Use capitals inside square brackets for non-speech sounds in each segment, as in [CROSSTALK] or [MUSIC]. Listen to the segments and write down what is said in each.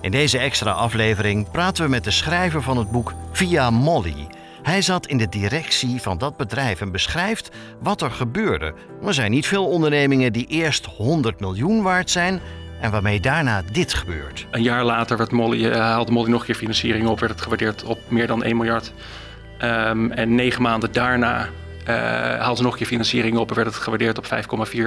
In deze extra aflevering praten we met de schrijver van het boek Via Molly. Hij zat in de directie van dat bedrijf en beschrijft wat er gebeurde. Er zijn niet veel ondernemingen die eerst 100 miljoen waard zijn en waarmee daarna dit gebeurt. Een jaar later werd Molly, uh, haalde Molly nog een keer financiering op, werd het gewaardeerd op meer dan 1 miljard. Um, en negen maanden daarna uh, haalde ze nog een keer financiering op en werd het gewaardeerd op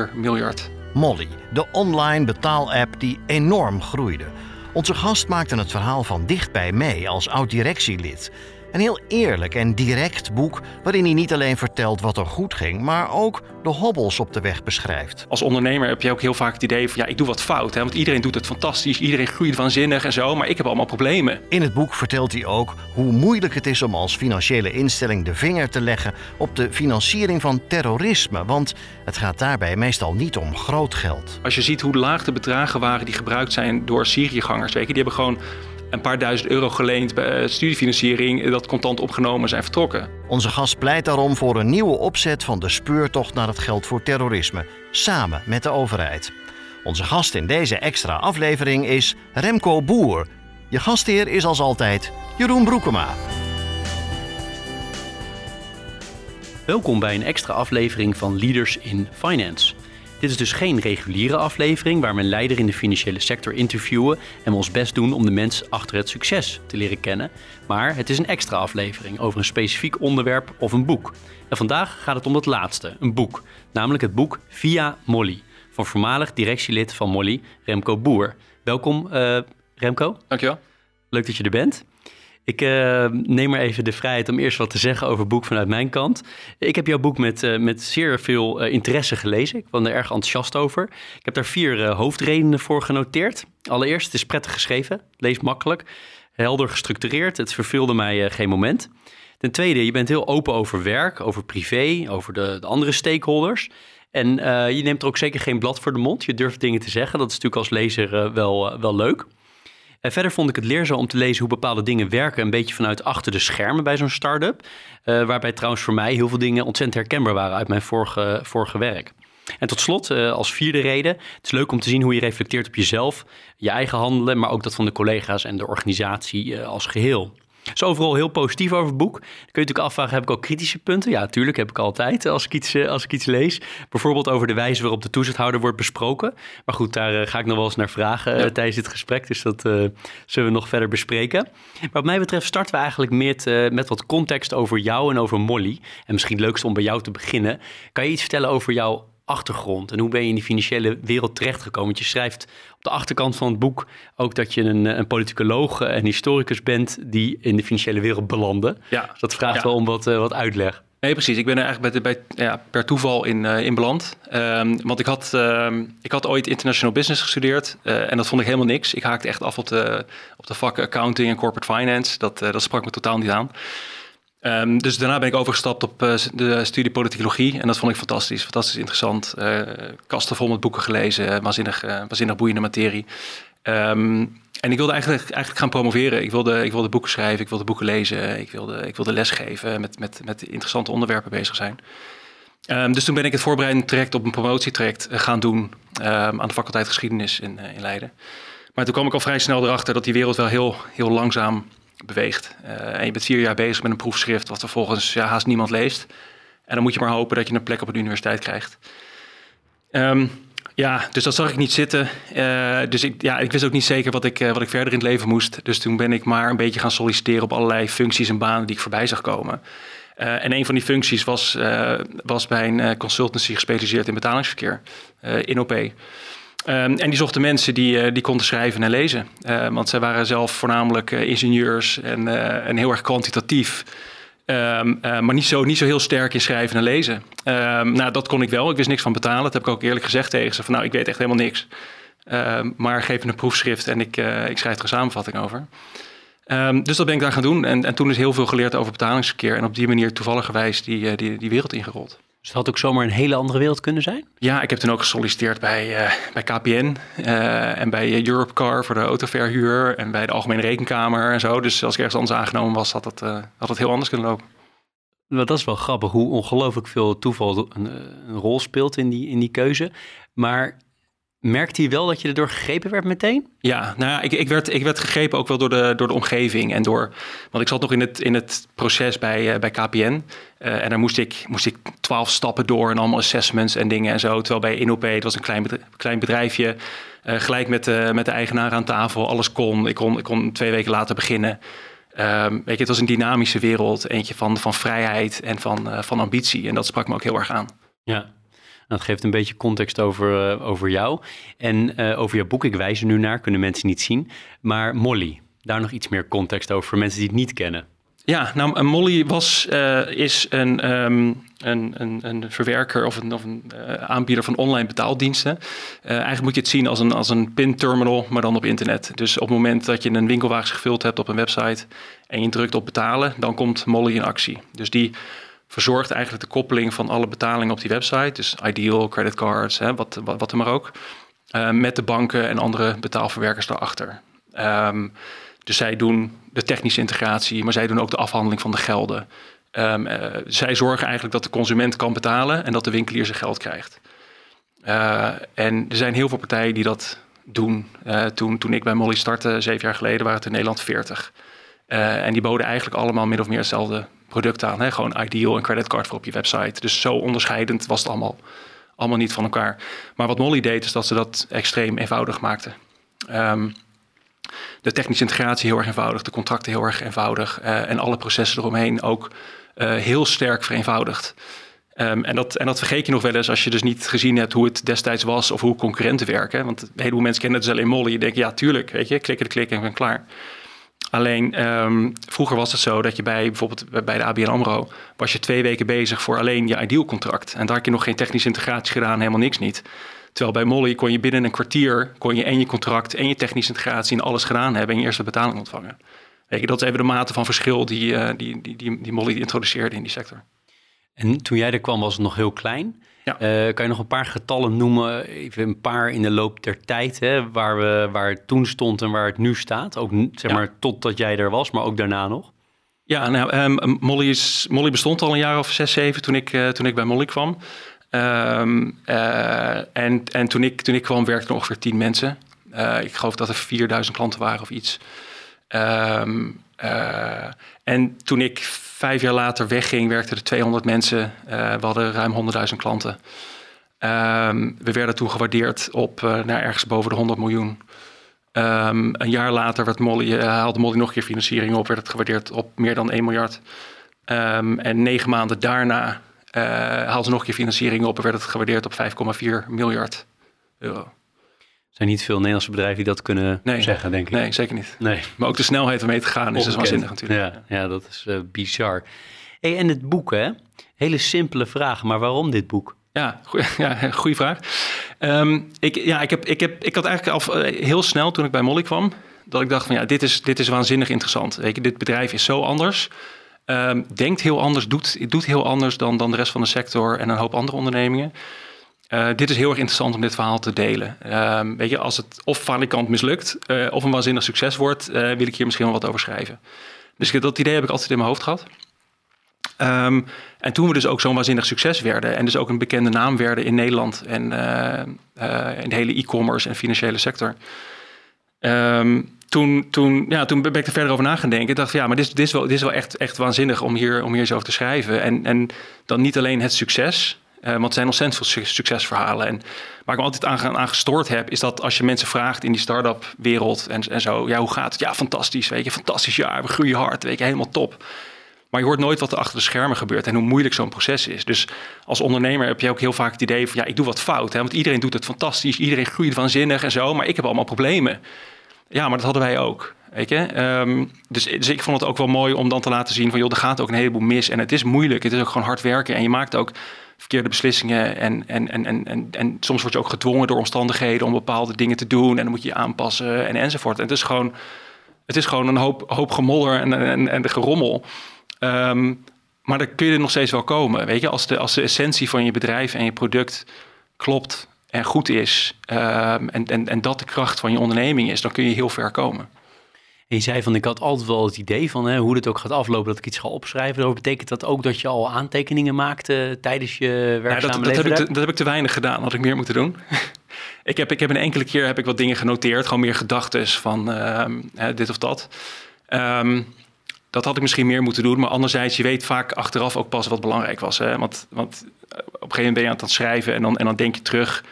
5,4 miljard. Molly, de online betaalapp die enorm groeide. Onze gast maakte het verhaal van dichtbij mee als oud-directielid. Een heel eerlijk en direct boek waarin hij niet alleen vertelt wat er goed ging, maar ook de hobbels op de weg beschrijft. Als ondernemer heb je ook heel vaak het idee van ja, ik doe wat fout. Hè? Want iedereen doet het fantastisch, iedereen groeit waanzinnig en zo, maar ik heb allemaal problemen. In het boek vertelt hij ook hoe moeilijk het is om als financiële instelling de vinger te leggen op de financiering van terrorisme. Want het gaat daarbij meestal niet om groot geld. Als je ziet hoe laag de bedragen waren die gebruikt zijn door Syriëgangers, weet je, die hebben gewoon een paar duizend euro geleend bij studiefinanciering, dat contant opgenomen zijn vertrokken. Onze gast pleit daarom voor een nieuwe opzet van de speurtocht naar het geld voor terrorisme, samen met de overheid. Onze gast in deze extra aflevering is Remco Boer. Je gastheer is als altijd Jeroen Broekema. Welkom bij een extra aflevering van Leaders in Finance. Dit is dus geen reguliere aflevering waar we een leider in de financiële sector interviewen en we ons best doen om de mens achter het succes te leren kennen. Maar het is een extra aflevering over een specifiek onderwerp of een boek. En vandaag gaat het om dat laatste, een boek. Namelijk het boek Via Molly van voormalig directielid van Molly, Remco Boer. Welkom uh, Remco. Dankjewel. Leuk dat je er bent. Ik uh, neem maar even de vrijheid om eerst wat te zeggen over het boek vanuit mijn kant. Ik heb jouw boek met, uh, met zeer veel uh, interesse gelezen. Ik was er erg enthousiast over. Ik heb daar vier hoofdredenen voor genoteerd. Allereerst, het is prettig geschreven, leest makkelijk, helder gestructureerd. Het verveelde mij geen moment. Ten tweede, je bent heel open over werk, over privé, over de, de andere stakeholders. En je neemt er ook zeker geen blad voor de mond. Je durft dingen te zeggen. Dat is natuurlijk als lezer wel, wel leuk. En verder vond ik het leerzaam om te lezen hoe bepaalde dingen werken, een beetje vanuit achter de schermen bij zo'n start-up. Uh, waarbij trouwens voor mij heel veel dingen ontzettend herkenbaar waren uit mijn vorige, vorige werk. En tot slot, uh, als vierde reden, het is leuk om te zien hoe je reflecteert op jezelf, je eigen handelen, maar ook dat van de collega's en de organisatie als geheel. Dus overal heel positief over het boek. Dan kun je natuurlijk afvragen, heb ik ook kritische punten? Ja, tuurlijk heb ik altijd als ik iets, als ik iets lees. Bijvoorbeeld over de wijze waarop de toezichthouder wordt besproken. Maar goed, daar ga ik nog wel eens naar vragen ja. tijdens dit gesprek. Dus dat uh, zullen we nog verder bespreken. Maar wat mij betreft starten we eigenlijk met, uh, met wat context over jou en over Molly. En misschien leukst om bij jou te beginnen. Kan je iets vertellen over jouw achtergrond en hoe ben je in die financiële wereld terechtgekomen? Want je schrijft op de achterkant van het boek ook dat je een, een politicoloog en historicus bent die in de financiële wereld belanden. Ja. Dus dat vraagt ja. wel om wat, uh, wat uitleg. Nee, precies. Ik ben er eigenlijk bij, bij, ja, per toeval in, uh, in beland. Um, want ik had, um, ik had ooit international business gestudeerd uh, en dat vond ik helemaal niks. Ik haakte echt af op de, op de vakken accounting en corporate finance. Dat, dat sprak me totaal niet aan. Um, dus daarna ben ik overgestapt op uh, de studie politicologie. En dat vond ik fantastisch, fantastisch interessant. Uh, kasten vol met boeken gelezen, waanzinnig, uh, waanzinnig boeiende materie. Um, en ik wilde eigenlijk, eigenlijk gaan promoveren. Ik wilde, ik wilde boeken schrijven, ik wilde boeken lezen, ik wilde, ik wilde lesgeven, met, met, met interessante onderwerpen bezig zijn. Um, dus toen ben ik het voorbereidend traject op een promotietraject gaan doen aan de faculteit geschiedenis in, in Leiden. Maar toen kwam ik al vrij snel erachter dat die wereld wel heel, heel langzaam beweegt. Uh, en je bent vier jaar bezig met een proefschrift wat vervolgens ja, haast niemand leest. En dan moet je maar hopen dat je een plek op de universiteit krijgt. Um, ja, dus dat zag ik niet zitten. Uh, dus ik, ja, ik wist ook niet zeker wat ik, uh, wat ik verder in het leven moest. Dus toen ben ik maar een beetje gaan solliciteren op allerlei functies en banen die ik voorbij zag komen. En een van die functies was, was bij een consultancy gespecialiseerd in betalingsverkeer, InOP. Um, en die zochten mensen die, uh, die konden schrijven en lezen. Uh, want zij waren zelf voornamelijk uh, ingenieurs en, en, heel erg kwantitatief. Um, maar niet zo, niet zo heel sterk in schrijven en lezen. Um, nou, dat kon ik wel. Ik wist niks van betalen. Dat heb ik ook eerlijk gezegd tegen ze. Van nou, ik weet echt helemaal niks. maar geef me een proefschrift en ik, ik schrijf er een samenvatting over. Ehm, dus dat ben ik daar gaan doen. En, en toen is heel veel geleerd over betalingsverkeer. En op die manier toevalligerwijs die, die, die wereld ingerold. Dus het had ook zomaar een hele andere wereld kunnen zijn? Ja, ik heb toen ook gesolliciteerd bij, uh, bij KPN uh, en bij Europcar voor de autoverhuur en bij de Algemene Rekenkamer en zo. Dus als ik ergens anders aangenomen was, had het, uh, had het heel anders kunnen lopen. Nou, dat is wel grappig hoe ongelooflijk veel toeval een, een, rol speelt in die, in die keuze. Maar merkte je wel dat je erdoor gegrepen werd meteen? Ja, nou ja, ik, ik, werd, ik werd gegrepen ook wel door de, door de omgeving en door. Want ik zat nog in het, in het proces bij, bij KPN. Uh, en daar moest ik, moest ik twaalf stappen door en allemaal assessments en dingen en zo. Terwijl bij InOP, het was een klein, klein bedrijfje, uh, gelijk met de, met de eigenaar aan tafel, alles kon. Ik kon, ik kon twee weken later beginnen. Um, weet je, het was een dynamische wereld, eentje van, van vrijheid en van, uh, van ambitie. En dat sprak me ook heel erg aan. Ja, dat geeft een beetje context over, over jou. En over jouw boek, ik wijs er nu naar, kunnen mensen niet zien. Maar Molly, daar nog iets meer context over voor mensen die het niet kennen. Ja, nou, Molly was, uh, is een, um, een, een, een, verwerker of een, of een uh, aanbieder van online betaaldiensten. Eigenlijk moet je het zien als een, als een pinterminal, maar dan op internet. Dus op het moment dat je een winkelwagen gevuld hebt op een website en je drukt op betalen, dan komt Molly in actie. Dus die verzorgt eigenlijk de koppeling van alle betalingen op die website. Dus Ideal, creditcards, hè, wat, wat, wat er maar ook. met de banken en andere betaalverwerkers daarachter. Um, dus zij doen de technische integratie, maar zij doen ook de afhandeling van de gelden. Um, uh, zij zorgen eigenlijk dat de consument kan betalen en dat de winkelier zijn geld krijgt. Uh, en er zijn heel veel partijen die dat doen. Uh, toen, toen ik bij Molly startte, zeven jaar geleden, waren het in Nederland 40. en die boden eigenlijk allemaal min of meer hetzelfde product aan. Hè? Gewoon ideal en creditcard voor op je website. Dus zo onderscheidend was het allemaal, allemaal niet van elkaar. Maar wat Molly deed, is dat ze dat extreem eenvoudig maakte. Um, de technische integratie heel erg eenvoudig, de contracten heel erg eenvoudig uh, en alle processen eromheen ook uh, heel sterk vereenvoudigd. Um, en, dat, en dat vergeet je nog wel eens als je dus niet gezien hebt hoe het destijds was of hoe concurrenten werken. Want een heleboel mensen kennen het dus alleen Molly. Je denkt, ja, tuurlijk, weet je, klikken de klik en ben klaar. Alleen um, vroeger was het zo dat je bij bijvoorbeeld bij de ABN AMRO was je twee weken bezig voor alleen je ideal contract. En daar heb je nog geen technische integratie gedaan, helemaal niks niet. Terwijl bij Molly kon je binnen een kwartier kon je en je contract en je technische integratie en alles gedaan hebben en je eerste betaling ontvangen. Weet je, dat is even de mate van verschil die, uh, die, die, die, die Molly introduceerde in die sector. En toen jij er kwam was het nog heel klein. Ja. Uh, kan je nog een paar getallen noemen, even een paar in de loop der tijd, hè, waar, we, waar het toen stond en waar het nu staat? Ook zeg maar totdat jij er was, maar ook daarna nog? Ja, nou, um, Molly, is, Molly bestond al een jaar of zes, zeven toen ik, uh, toen ik bij Molly kwam. Um, uh, en en toen, ik, kwam werkten ongeveer tien mensen. Uh, ik geloof dat er 4000 klanten waren of iets. Um, uh, en toen ik vijf jaar later wegging, werkten er 200 mensen. we hadden ruim 100.000 klanten. Um, we werden toen gewaardeerd op naar ergens boven de 100 miljoen. een jaar later werd Molly, haalde Molly nog een keer financiering op, werd het gewaardeerd op meer dan 1 miljard. en negen maanden daarna uh, haalde ze nog een keer financiering op en werd het gewaardeerd op 5,4 miljard euro. Er zijn niet veel Nederlandse bedrijven die dat kunnen nee, zeggen, denk ik. Nee, zeker niet. Nee. Maar ook de snelheid waarmee te gaan is dus waanzinnig natuurlijk. Ja, ja dat is uh, bizar. Hey, en het boek, hè? Hele simpele vraag, maar waarom dit boek? Ja, goeie, [LAUGHS] ja, goede vraag. Um, ik, ja, ik, heb, ik, heb, ik had eigenlijk al uh, heel snel toen ik bij Molly kwam, dat ik dacht van ja, dit is, dit is waanzinnig interessant. Weet je, dit bedrijf is zo anders. Um, denkt heel anders, doet, doet heel anders dan, dan de rest van de sector en een hoop andere ondernemingen. Uh, dit is heel erg interessant om dit verhaal te delen. Um, weet je, als het of falikant mislukt uh, of een waanzinnig succes wordt, uh, wil ik hier misschien wel wat over schrijven. Dus dat idee heb ik altijd in mijn hoofd gehad. Um, en toen we dus ook zo'n waanzinnig succes werden en dus ook een bekende naam werden in Nederland en in de hele e-commerce en financiële sector. Toen, toen, ja, toen ben ik er verder over na gaan denken. Ik dacht, ja, maar dit, dit, is wel, dit is wel echt, echt waanzinnig om hier, om hier zo over te schrijven. En, en dan niet alleen het succes, uh, want er zijn ontzettend veel succesverhalen. En waar ik me altijd aan, aan gestoord heb, is dat als je mensen vraagt in die start-up wereld en, en zo, ja, hoe gaat het? Ja, fantastisch, weet je, fantastisch jaar, we groeien hard, weet je, helemaal top. Maar je hoort nooit wat er achter de schermen gebeurt en hoe moeilijk zo'n proces is. Dus als ondernemer heb je ook heel vaak het idee van, ja, ik doe wat fout. Hè? Want iedereen doet het fantastisch, iedereen groeit waanzinnig en zo, maar ik heb allemaal problemen. Ja, maar dat hadden wij ook. Weet je? Um, dus, dus, ik vond het ook wel mooi om dan te laten zien van joh, er gaat ook een heleboel mis. En het is moeilijk. Het is ook gewoon hard werken. En je maakt ook verkeerde beslissingen. En, en, en, en, en, en soms word je ook gedwongen door omstandigheden om bepaalde dingen te doen. En dan moet je je aanpassen en enzovoort. En het is gewoon Het is gewoon een hoop, hoop en, en, en de gerommel. Ehm, maar dan kun je er nog steeds wel komen. Weet je, als de, als de essentie van je bedrijf en je product klopt en goed is. ehm, en, en, en dat de kracht van je onderneming is, dan kun je heel ver komen. En je zei van, ik had altijd wel het idee van hè, hoe dit ook gaat aflopen, dat ik iets ga opschrijven. Dat betekent dat ook dat je al aantekeningen maakte tijdens je Nou, werkzame dat, dat, heb ik te, dat heb ik te weinig gedaan. Had ik meer moeten doen. [LAUGHS] ik, heb, ik heb een enkele keer heb ik wat dingen genoteerd. Gewoon meer gedachten van ehm, dit of dat. Ehm, dat had ik misschien meer moeten doen. Maar anderzijds, je weet vaak achteraf ook pas wat belangrijk was. Hè? Want, want eh, op een gegeven moment ben je aan het schrijven en dan, en dan denk je terug.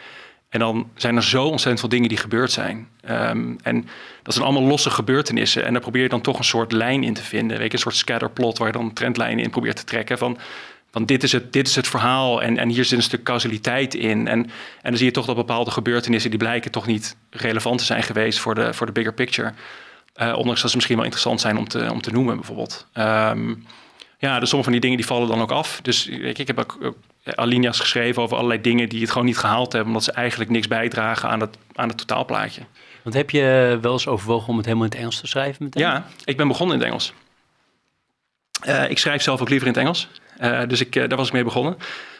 En dan zijn er zo ontzettend veel dingen die gebeurd zijn. Ehm, en dat zijn allemaal losse gebeurtenissen. En daar probeer je dan toch een soort lijn in te vinden. Weet je, een soort scatterplot waar je dan trendlijnen in probeert te trekken. Van, van dit, is het, dit is het verhaal en, en hier zit een stuk causaliteit in. En, en dan zie je toch dat bepaalde gebeurtenissen... die blijken toch niet relevant te zijn geweest voor de, voor de bigger picture. Eh, ondanks dat ze misschien wel interessant zijn om te, om te noemen bijvoorbeeld. Ehm, ja, dus sommige van die dingen die vallen dan ook af. Dus je, ik heb ook, ook alinea's geschreven over allerlei dingen die het gewoon niet gehaald hebben, omdat ze eigenlijk niks bijdragen aan het, aan het totaalplaatje. Want heb je wel eens overwogen om het helemaal in het Engels te schrijven meteen? Ja, ik ben begonnen in het Engels. Eh, ik schrijf zelf ook liever in het Engels. Eh, dus ik, eh, daar was ik mee begonnen.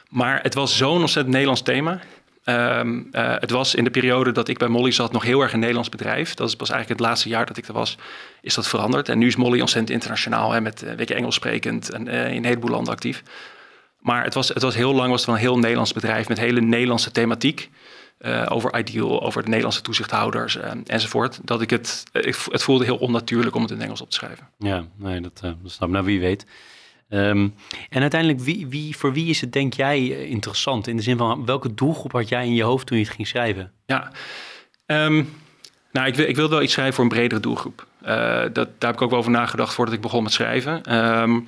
Maar het was zo'n ontzettend Nederlands thema. Ehm, eh, het was in de periode dat ik bij Molly zat nog heel erg een Nederlands bedrijf. Dat pas eigenlijk het laatste jaar dat ik er was, is dat veranderd. En nu is Molly ontzettend internationaal, hè, met weet je, Engels sprekend en eh, in een heleboel landen actief. Maar het was, het was heel lang was het een heel Nederlands bedrijf met hele Nederlandse thematiek. eh, over Ideal, over de Nederlandse toezichthouders eh, enzovoort. Dat ik het, ik, het voelde heel onnatuurlijk om het in Engels op te schrijven. Ja, nee, dat, eh, dat snap ik. Nou, wie weet. Ehm, en uiteindelijk, wie, wie, voor wie is het, denk jij, eh, interessant? In de zin van, welke doelgroep had jij in je hoofd toen je het ging schrijven? Ja, Ehm, nou, ik, ik wilde wel iets schrijven voor een bredere doelgroep. Eh, dat, daar heb ik ook wel over nagedacht voordat ik begon met schrijven. Ehm,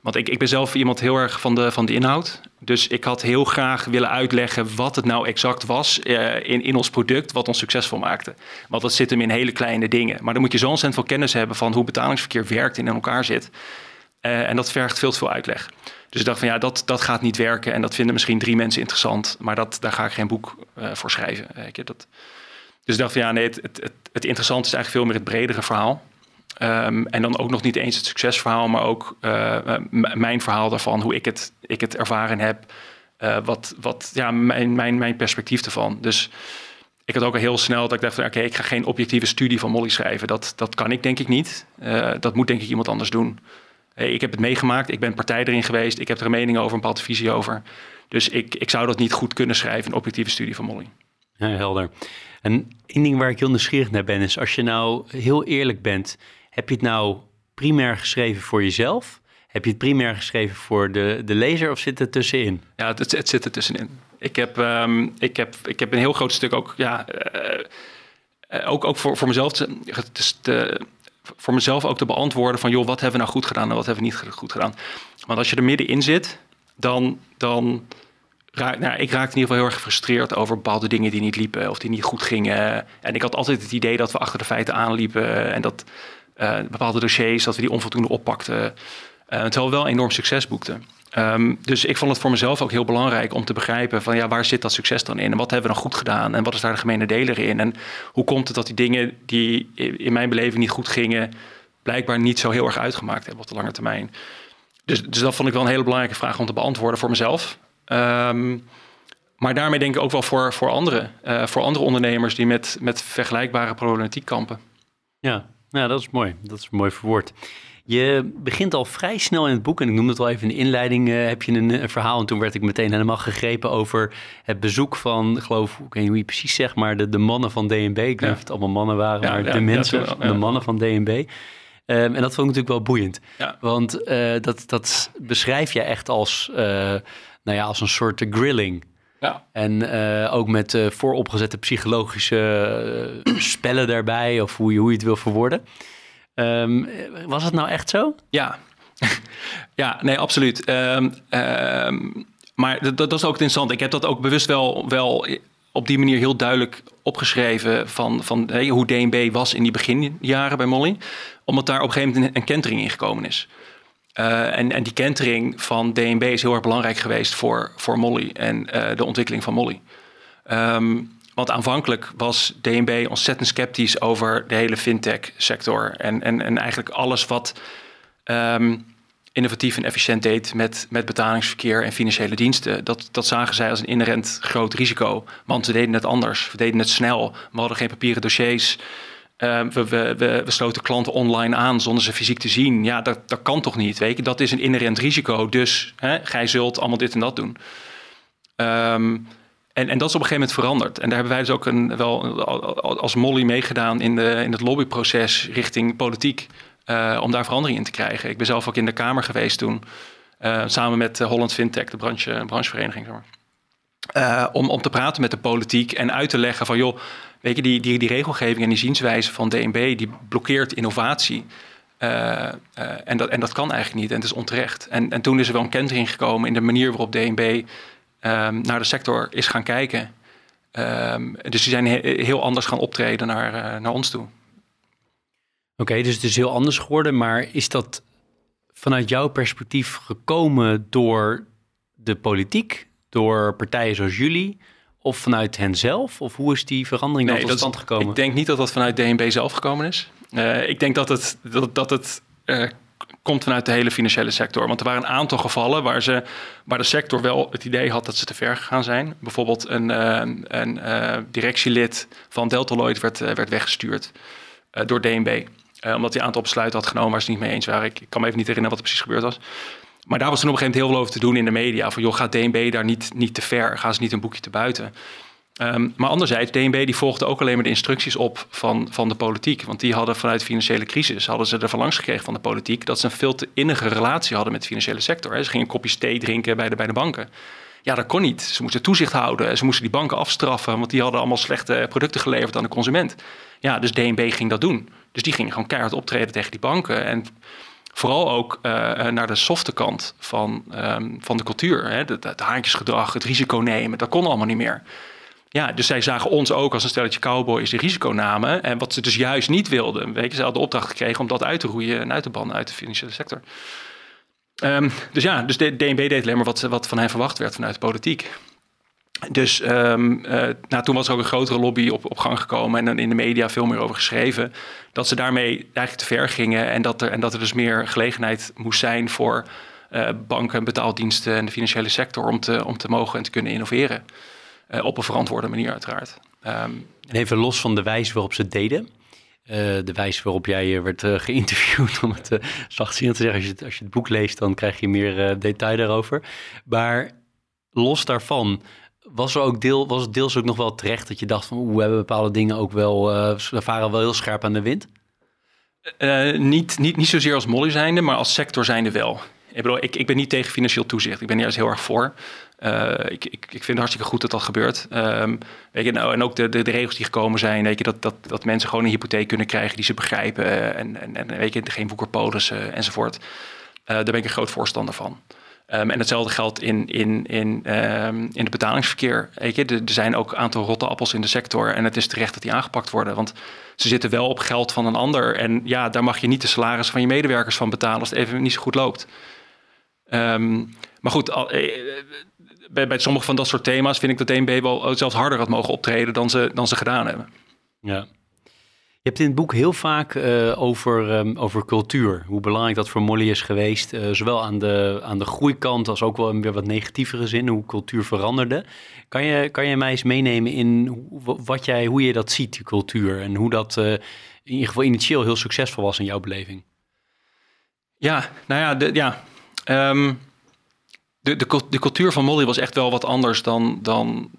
want ik, ik ben zelf iemand heel erg van de, van de inhoud. Dus ik had heel graag willen uitleggen wat het nou exact was eh, in, in ons product, wat ons succesvol maakte. Want dat zit hem in hele kleine dingen. Maar dan moet je zo ontzettend veel kennis hebben van hoe betalingsverkeer werkt en in elkaar zit. Eh, en dat vergt veel te veel uitleg. Dus ik dacht van ja, dat, dat gaat niet werken. En dat vinden misschien drie mensen interessant. Maar dat, daar ga ik geen boek eh, voor schrijven. Weet je, dat... Dus ik dacht van ja, nee, het, het, het, interessante is eigenlijk veel meer het bredere verhaal. Ehm, en dan ook nog niet eens het succesverhaal, maar ook eh, mijn verhaal daarvan, hoe ik het, ik het ervaren heb. wat, wat ja, mijn, mijn, mijn perspectief ervan. Dus ik had ook al heel snel dat ik dacht van oké, ik ga geen objectieve studie van Molly schrijven. Dat, dat kan ik denk ik niet. Dat moet denk ik iemand anders doen. Hey, ik heb het meegemaakt, ik ben partij erin geweest, ik heb er een mening over, een bepaalde visie over. Dus ik, ik zou dat niet goed kunnen schrijven, een objectieve studie van Molly. Ja, helder. En één ding waar ik heel nieuwsgierig naar ben, is als je nou heel eerlijk bent, heb je het nou primair geschreven voor jezelf? Heb je het primair geschreven voor de, de lezer of zit het tussenin? Ja, het, het zit er tussenin. Ik heb, ehm, ik heb, ik heb een heel groot stuk ook, ja, eh, eh, ook, ook voor, voor mezelf te, te- te- voor mezelf ook te beantwoorden van, joh, wat hebben we nou goed gedaan en wat hebben we niet goed gedaan. Want als je er middenin zit, dan, dan raak, nou, ik raakte in ieder geval heel erg gefrustreerd over bepaalde dingen die niet liepen of die niet goed gingen. En ik had altijd het idee dat we achter de feiten aanliepen en dat eh, bepaalde dossiers, dat we die onvoldoende oppakten. Eh, terwijl we wel enorm succes boekten. Ehm, dus ik vond het voor mezelf ook heel belangrijk om te begrijpen van ja, waar zit dat succes dan in? En wat hebben we dan goed gedaan? En wat is daar de gemene deler in? En hoe komt het dat die dingen die in mijn beleving niet goed gingen, blijkbaar niet zo heel erg uitgemaakt hebben op de lange termijn? Dus, dus dat vond ik wel een hele belangrijke vraag om te beantwoorden voor mezelf. Ehm, maar daarmee denk ik ook wel voor, voor anderen, eh, voor andere ondernemers die met, met vergelijkbare problematiek kampen. Ja, nou, dat is mooi. Dat is mooi verwoord. Je begint al vrij snel in het boek, en ik noemde het al even in de inleiding, eh, heb je een, een verhaal. En toen werd ik meteen helemaal gegrepen over het bezoek van, geloof, ik weet niet hoe je precies zegt, maar de, de mannen van DNB. Ik weet niet Ja. of het allemaal mannen waren, Ja, maar ja, de mensen, wel, de mannen van DNB. Ehm, en dat vond ik natuurlijk wel boeiend. Want eh, dat, dat beschrijf je echt als, eh, nou ja, als een soort grilling. Ja. En eh, ook met eh, vooropgezette psychologische eh, spellen daarbij, of hoe je, hoe je het wil verwoorden. Ehm, was het nou echt zo? Ja, [LAUGHS] ja nee, absoluut. Ehm, ehm, maar dat, dat is ook interessant. Ik heb dat ook bewust wel, wel op die manier heel duidelijk opgeschreven van, van hoe DNB was in die beginjaren bij Molly. Omdat daar op een gegeven moment een, kentering in gekomen is. Eh, en, en die kentering van DNB is heel erg belangrijk geweest voor, voor Molly en eh, de ontwikkeling van Molly. Ehm, want aanvankelijk was DNB ontzettend sceptisch over de hele fintech-sector. En, en, en eigenlijk alles wat ehm, innovatief en efficiënt deed met, met betalingsverkeer en financiële diensten. Dat, dat zagen zij als een inherent groot risico. Want we deden het anders. We deden het snel. We hadden geen papieren dossiers. Ehm, we, we, we, we, sloten klanten online aan zonder ze fysiek te zien. Ja, dat, dat kan toch niet? Weet je? Dat is een inherent risico. Dus hè, gij zult allemaal dit en dat doen. Um, en, en dat is op een gegeven moment veranderd. En daar hebben wij dus ook een, wel als Molly meegedaan in, in het lobbyproces richting politiek. Uh, om daar verandering in te krijgen. Ik ben zelf ook in de Kamer geweest toen. Uh, samen met Holland Fintech, de branche, branchevereniging. Zeg maar. Om, om te praten met de politiek en uit te leggen van joh, weet je, die, die, die regelgeving en die zienswijze van DNB, die blokkeert innovatie. en, dat, en dat kan eigenlijk niet en het is onterecht. En, en toen is er wel een kentering gekomen in de manier waarop DNB um, naar de sector is gaan kijken. Um, dus die zijn heel anders gaan optreden naar, uh, naar ons toe. Oké, dus het is heel anders geworden, maar is dat vanuit jouw perspectief gekomen door de politiek, door partijen zoals jullie, of vanuit hen zelf? Of hoe is die verandering nee, tot stand gekomen? Ik denk niet dat dat vanuit DNB zelf gekomen is. Uh, ik denk dat het, dat, dat het uh, komt vanuit de hele financiële sector. Want er waren een aantal gevallen waar, ze, waar de sector wel het idee had dat ze te ver gegaan zijn. Bijvoorbeeld een, een uh, directielid van Deltaloid werd, uh, werd weggestuurd door DNB. omdat hij een aantal besluiten had genomen waar ze niet mee eens waren. Ik, ik, kan me even niet herinneren wat er precies gebeurd was. Maar daar was toen op een gegeven moment heel veel over te doen in de media. Van joh, gaat DNB daar niet, niet te ver? Gaan ze niet een boekje te buiten? Um, maar anderzijds, DNB die volgde ook alleen maar de instructies op van, van de politiek. Want die hadden vanuit de financiële crisis, hadden ze er van langs gekregen van de politiek, dat ze een veel te innige relatie hadden met de financiële sector. Ze gingen kopjes thee drinken bij de, bij de banken. Ja, dat kon niet. Ze moesten toezicht houden. Ze moesten die banken afstraffen, want die hadden allemaal slechte producten geleverd aan de consument. Ja, dus DNB ging dat doen. Dus die ging gewoon keihard optreden tegen die banken. En vooral ook uh, naar de softe kant van, um, van de cultuur. Hè? Het haantjesgedrag, het risico nemen, dat kon allemaal niet meer. Ja, dus zij zagen ons ook als een stelletje cowboys die risico namen. En wat ze dus juist niet wilden. Weet je, ze hadden de opdracht gekregen om dat uit te roeien en uit te bannen uit de financiële sector. Um, dus ja, dus de DNB deed alleen maar wat, wat van hen verwacht werd vanuit de politiek. Dus um, uh, nou, toen was er ook een grotere lobby op, op gang gekomen en dan in de media veel meer over geschreven. Dat ze daarmee eigenlijk te ver gingen en dat er, en dat er dus meer gelegenheid moest zijn voor uh, banken, betaaldiensten en de financiële sector om om te mogen en te kunnen innoveren. Uh, op een verantwoorde manier uiteraard. Um, en even los van de wijze waarop ze het deden. Uh, de wijze waarop jij werd uh, geïnterviewd, [LAUGHS] om het zachtzinnig te zeggen. Als je, het, als je het boek leest, dan krijg je meer detail daarover. Maar los daarvan, was, er ook deel, was het deels ook nog wel terecht dat je dacht van... hoe hebben bepaalde dingen ook wel, we varen wel heel scherp aan de wind? niet, niet, niet zozeer als Molly zijnde, maar als sector zijnde wel. Ik, bedoel, ik, ik ben niet tegen financieel toezicht. Ik ben juist heel erg voor. Uh, ik, ik, ik vind het hartstikke goed dat dat gebeurt. Um, weet je, nou, en ook de, de, regels die gekomen zijn, weet je, dat, dat, dat mensen gewoon een hypotheek kunnen krijgen die ze begrijpen. En, en, en weet je, geen boekerpolissen enzovoort. Uh, daar ben ik een groot voorstander van. Um, en hetzelfde geldt in, in, in, um, in het betalingsverkeer. Weet je, er, er zijn ook een aantal rotte appels in de sector. En het is terecht dat die aangepakt worden. Want ze zitten wel op geld van een ander. En ja, daar mag je niet de salaris van je medewerkers van betalen als het even niet zo goed loopt. Um, maar goed, al, eh, bij, bij sommige van dat soort thema's vind ik dat DNB wel zelfs harder had mogen optreden dan ze, dan ze gedaan hebben. Ja. Je hebt in het boek heel vaak uh, over, um, over cultuur. Hoe belangrijk dat voor Molly is geweest. Uh, zowel aan de, aan de groeikant als ook wel in weer wat negatievere zin. Hoe cultuur veranderde. Kan je, kan je mij eens meenemen in wat jij, hoe je dat ziet, die cultuur? En hoe dat uh, in ieder geval initieel heel succesvol was in jouw beleving? Ja, nou ja, de, ja um, de, de, cultuur van Molly was echt wel wat anders dan, dan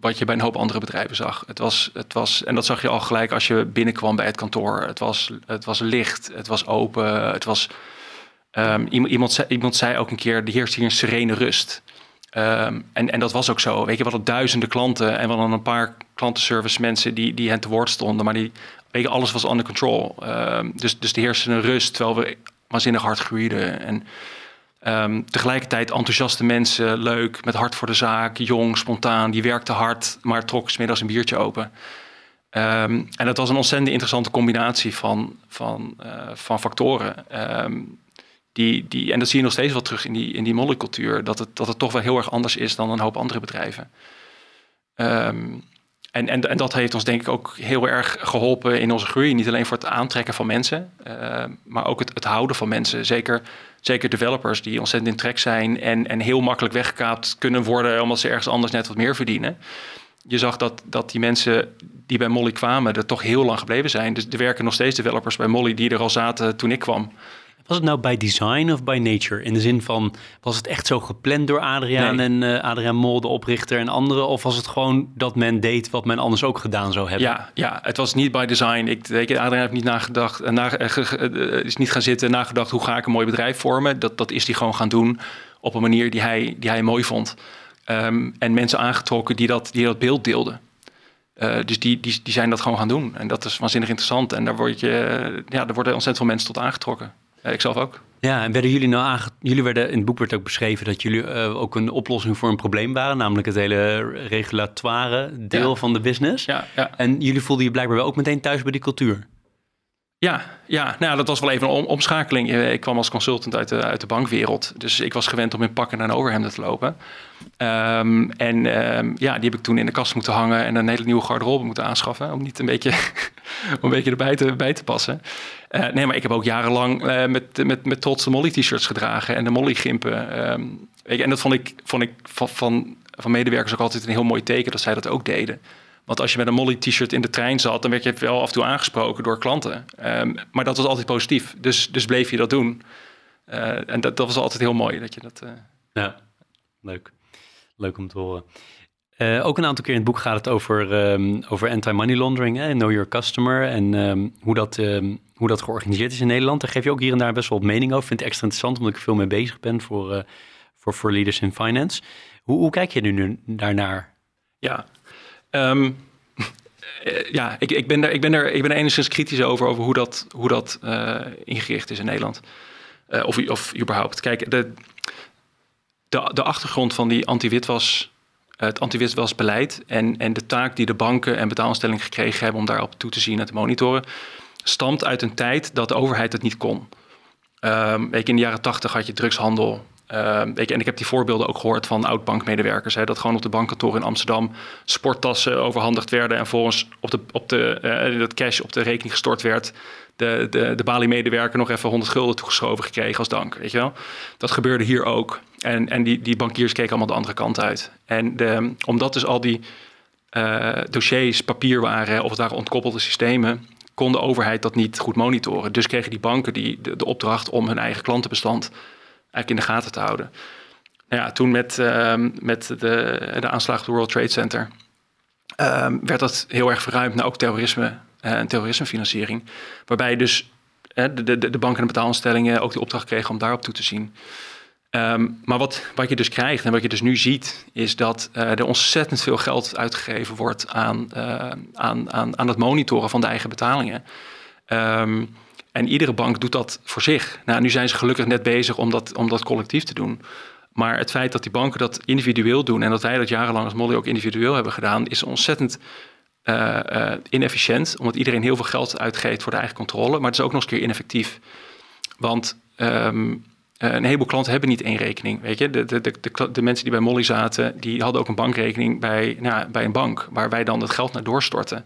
wat je bij een hoop andere bedrijven zag. Het was, het was, en dat zag je al gelijk als je binnenkwam bij het kantoor. Het was, het was licht, het was open, het was... Um, iemand, zei, iemand zei ook een keer, er heerst hier een serene rust. Um, en, en dat was ook zo. Weet je, we hadden duizenden klanten en we hadden een paar klantenservice mensen die, die hen te woord stonden. Maar die, weet je, alles was under control. Dus, dus er heerste een rust terwijl we waanzinnig hard groeiden. En Um, tegelijkertijd enthousiaste mensen, leuk, met hart voor de zaak, jong, spontaan. Die werkte hard, maar trok smiddags een biertje open. Um, en dat was een ontzettend interessante combinatie van, van, uh, van factoren. Um, die, die, en dat zie je nog steeds wel terug in die, in die. Dat het, dat het toch wel heel erg anders is dan een hoop andere bedrijven. En, en, en dat heeft ons denk ik ook heel erg geholpen in onze groei. Niet alleen voor het aantrekken van mensen, uh, maar ook het, het, houden van mensen. Zeker, zeker developers die ontzettend in trek zijn en, en heel makkelijk weggekaapt kunnen worden omdat ze ergens anders net wat meer verdienen. Je zag dat, dat die mensen die bij Molly kwamen er toch heel lang gebleven zijn. Dus er werken nog steeds developers bij Molly die er al zaten toen ik kwam. Was het nou bij design of by nature? In de zin van, was het echt zo gepland door Adriaan en uh, Adriaan Mol, de oprichter en anderen? Of was het gewoon dat men deed wat men anders ook gedaan zou hebben? Ja, ja het was niet by design. Ik, ik Adriaan heeft niet nagedacht, uh, na, uh, is niet gaan zitten en nagedacht hoe ga ik een mooi bedrijf vormen. Dat, dat is hij gewoon gaan doen op een manier die hij, die hij mooi vond. Um, en mensen aangetrokken die dat, die dat beeld deelden. Uh, dus die, die, die zijn dat gewoon gaan doen. En dat is waanzinnig interessant. En daar, word je, ja, daar worden ontzettend veel mensen tot aangetrokken. Ja, ik zelf ook. Ja, en werden jullie nou aange... Jullie werden, in het boek werd ook beschreven dat jullie uh, ook een oplossing voor een probleem waren. Namelijk het hele regulatoire deel ja. van de business. Ja, ja. En jullie voelden je blijkbaar wel ook meteen thuis bij die cultuur. Ja, ja nou, dat was wel even een om omschakeling. Ik kwam als consultant uit de, uit de bankwereld. Dus ik was gewend om in pakken naar een overhemden te lopen. Um, en um, ja, die heb ik toen in de kast moeten hangen en een hele nieuwe garderobe moeten aanschaffen. Om niet een beetje, [LAUGHS] om een beetje erbij te, bij te passen. Uh, nee, maar ik heb ook jarenlang uh, met, met, met trots de Molly-t-shirts gedragen en de Molly-gimpen. Um, en dat vond ik, vond ik van, van, van medewerkers ook altijd een heel mooi teken dat zij dat ook deden. Want als je met een Molly-t-shirt in de trein zat, dan werd je wel af en toe aangesproken door klanten. Um, maar dat was altijd positief. Dus, dus bleef je dat doen. Uh, en dat, dat was altijd heel mooi dat je dat. Ja, leuk. Leuk om te horen. Uh, ook een aantal keer in het boek gaat het over, um, over anti-money laundering, hè, know your customer en um, hoe, dat, um, hoe dat georganiseerd is in Nederland. Daar geef je ook hier en daar best wel wat mening over. Vind ik extra interessant, omdat ik er veel mee bezig ben voor, uh, voor, Leaders in Finance. Hoe, hoe kijk je nu, daarnaar? Ja, um, [LAUGHS] ja ik, ik, ben er, ik, ben er, ik ben er enigszins kritisch over, over hoe dat, hoe dat ingericht is in Nederland. Of, of überhaupt. Kijk, de, de, de achtergrond van die anti-witwas, het anti-witwasbeleid en, en de taak die de banken en betaalinstellingen gekregen hebben om daarop toe te zien en te monitoren, stamt uit een tijd dat de overheid het niet kon. Um, weet je, in de jaren tachtig had je drugshandel, uh, weet je, en ik heb die voorbeelden ook gehoord van oud-bankmedewerkers. Dat gewoon op de bankkantoor in Amsterdam sporttassen overhandigd werden. En volgens op de, op de, uh, dat cash op de rekening gestort werd. De, de, de Bali-medewerker nog even 100 gulden toegeschoven gekregen als dank. Weet je wel? Dat gebeurde hier ook. En, en die, die bankiers keken allemaal de andere kant uit. En de, omdat dus al die uh, dossiers papier waren of het waren ontkoppelde systemen, kon de overheid dat niet goed monitoren. Dus kregen die banken die, de, opdracht om hun eigen klantenbestand eigenlijk in de gaten te houden. Nou ja, toen met, uh, met de, de aanslag op het World Trade Center uh, werd dat heel erg verruimd naar ook terrorisme uh, en terrorismefinanciering. Waarbij dus de, de, de banken en betaalinstellingen ook de opdracht kregen om daarop toe te zien. Um, maar wat, wat je dus krijgt en wat je dus nu ziet, is dat uh, er ontzettend veel geld uitgegeven wordt aan, uh, aan, aan, aan het monitoren van de eigen betalingen. Um, en iedere bank doet dat voor zich. Nou, nu zijn ze gelukkig net bezig om dat, om dat collectief te doen. Maar het feit dat die banken dat individueel doen en dat wij dat jarenlang als Molly ook individueel hebben gedaan, is ontzettend uh, inefficiënt. Omdat iedereen heel veel geld uitgeeft voor de eigen controle. Maar het is ook nog eens keer ineffectief. Want um, een heleboel klanten hebben niet één rekening. Weet je? De, de, de, de, mensen die bij Molly zaten, die hadden ook een bankrekening bij, nou, bij een bank, waar wij dan het geld naar doorstorten.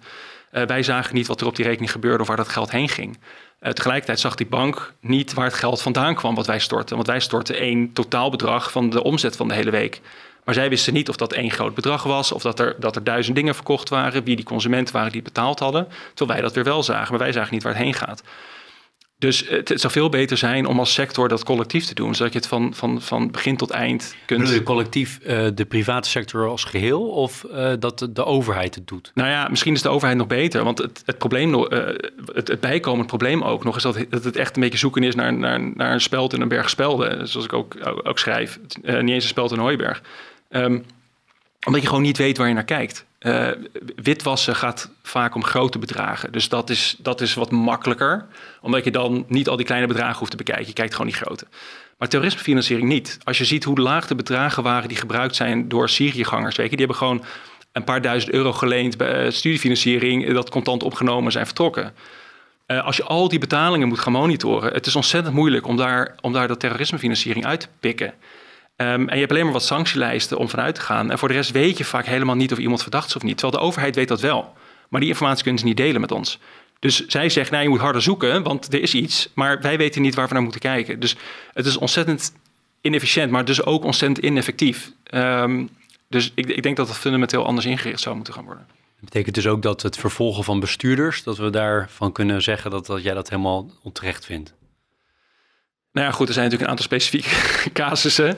Uh, wij zagen niet wat er op die rekening gebeurde of waar dat geld heen ging. Uh, tegelijkertijd zag die bank niet waar het geld vandaan kwam wat wij stortten. Want wij stortten één totaalbedrag van de omzet van de hele week. Maar zij wisten niet of dat één groot bedrag was, of dat er, dat er duizend dingen verkocht waren, wie die consumenten waren die betaald hadden. Terwijl wij dat weer wel zagen, maar wij zagen niet waar het heen gaat. Dus het, het zou veel beter zijn om als sector dat collectief te doen, zodat je het van, van, van begin tot eind kunt. Bedoel je collectief uh, de private sector als geheel of uh, dat de overheid het doet? Nou ja, misschien is de overheid nog beter, want het, het probleem, uh, het, het bijkomend probleem ook nog is dat, dat het echt een beetje zoeken is naar, naar, naar een speld in een berg spelden, zoals ik ook, ook schrijf. niet eens een speld in Hooiberg. Um, omdat je gewoon niet weet waar je naar kijkt. Uh, witwassen gaat vaak om grote bedragen. Dus dat is, dat is wat makkelijker. Omdat je dan niet al die kleine bedragen hoeft te bekijken. Je kijkt gewoon die grote. Maar terrorismefinanciering niet. Als je ziet hoe laag de bedragen waren die gebruikt zijn door Syriëgangers. Weet je, die hebben gewoon een paar duizend euro geleend bij studiefinanciering. Dat contant opgenomen zijn vertrokken. Als je al die betalingen moet gaan monitoren. Het is ontzettend moeilijk om daar, om daar dat terrorismefinanciering uit te pikken. Ehm, en je hebt alleen maar wat sanctielijsten om vanuit te gaan. En voor de rest weet je vaak helemaal niet of iemand verdacht is of niet. Terwijl de overheid weet dat wel. Maar die informatie kunnen ze niet delen met ons. Dus zij zegt, nou je moet harder zoeken, want er is iets. Maar wij weten niet waar we naar moeten kijken. Dus het is ontzettend inefficiënt, maar dus ook ontzettend ineffectief. Ehm, dus ik, ik denk dat het fundamenteel anders ingericht zou moeten gaan worden. Dat betekent dus ook dat het vervolgen van bestuurders, dat we daarvan kunnen zeggen dat, dat jij dat helemaal onterecht vindt. Nou ja, goed, er zijn natuurlijk een aantal specifieke [LAUGHS] casussen.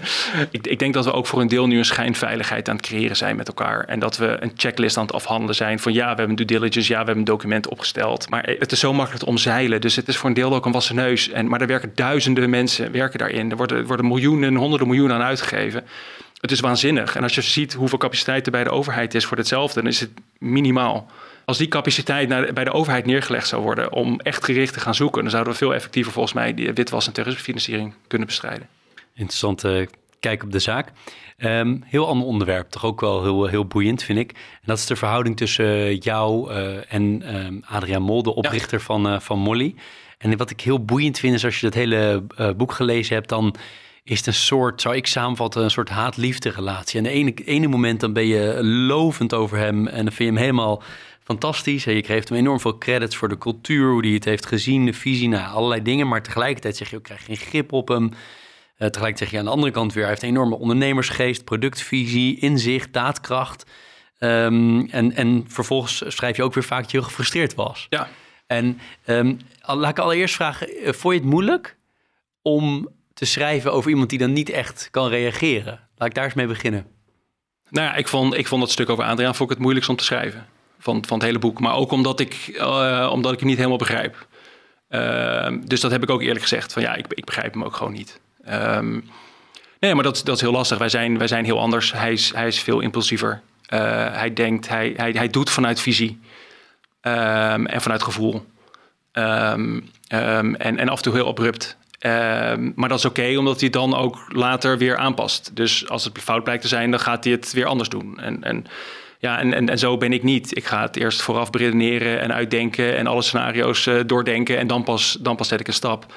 Ik, ik, denk dat we ook voor een deel nu een schijnveiligheid aan het creëren zijn met elkaar. En dat we een checklist aan het afhandelen zijn van ja, we hebben due diligence, ja, we hebben een document opgesteld. Maar het is zo makkelijk te omzeilen. Dus het is voor een deel ook een wassen neus. En, maar er werken duizenden mensen werken daarin. Er worden, worden miljoenen, honderden miljoenen aan uitgegeven. Het is waanzinnig. En als je ziet hoeveel capaciteit er bij de overheid is voor hetzelfde, dan is het minimaal. Als die capaciteit naar, bij de overheid neergelegd zou worden om echt gericht te gaan zoeken, dan zouden we veel effectiever volgens mij die witwas- en terrorismefinanciering kunnen bestrijden. Interessante kijk op de zaak. Um, heel ander onderwerp, toch ook wel heel, heel boeiend, vind ik. En dat is de verhouding tussen jou uh, en um, Adriaan Mol, de oprichter van, uh, van Molly. En wat ik heel boeiend vind, is als je dat hele uh, boek gelezen hebt, dan is het een soort, zou ik samenvatten, een soort haat-liefde relatie. En de ene, ene moment dan ben je lovend over hem en dan vind je hem helemaal fantastisch. En je geeft hem enorm veel credits voor de cultuur, hoe hij het heeft gezien, de visie, nou, allerlei dingen. Maar tegelijkertijd zeg je ook, krijg geen grip op hem. Uh, tegelijkertijd zeg je aan de andere kant weer, hij heeft een enorme ondernemersgeest, productvisie, inzicht, daadkracht. Um, en, en vervolgens schrijf je ook weer vaak dat je heel gefrustreerd was. Ja. En um, laat ik allereerst vragen, uh, vond je het moeilijk om te schrijven over iemand die dan niet echt kan reageren? Laat ik daar eens mee beginnen. Nou ja, ik vond, ik vond dat stuk over Adriaan vond ik het moeilijkst om te schrijven. Van, van het hele boek. Maar ook omdat ik, uh, omdat ik het niet helemaal begrijp. Uh, dus dat heb ik ook eerlijk gezegd. Van ja, ik, ik begrijp hem ook gewoon niet. Um, nee, maar dat, dat is heel lastig. Wij zijn, wij zijn heel anders. Hij is, hij is veel impulsiever. Uh, hij denkt, hij, hij, hij doet vanuit visie. Um, en vanuit gevoel. En, en af en toe heel abrupt. Maar dat is oké, omdat hij dan ook later weer aanpast. Dus als het fout blijkt te zijn, dan gaat hij het weer anders doen. En, en, ja, en, en, en zo ben ik niet. Ik ga het eerst vooraf beredeneren en uitdenken en alle scenario's uh, doordenken. En dan pas, dan pas zet ik een stap.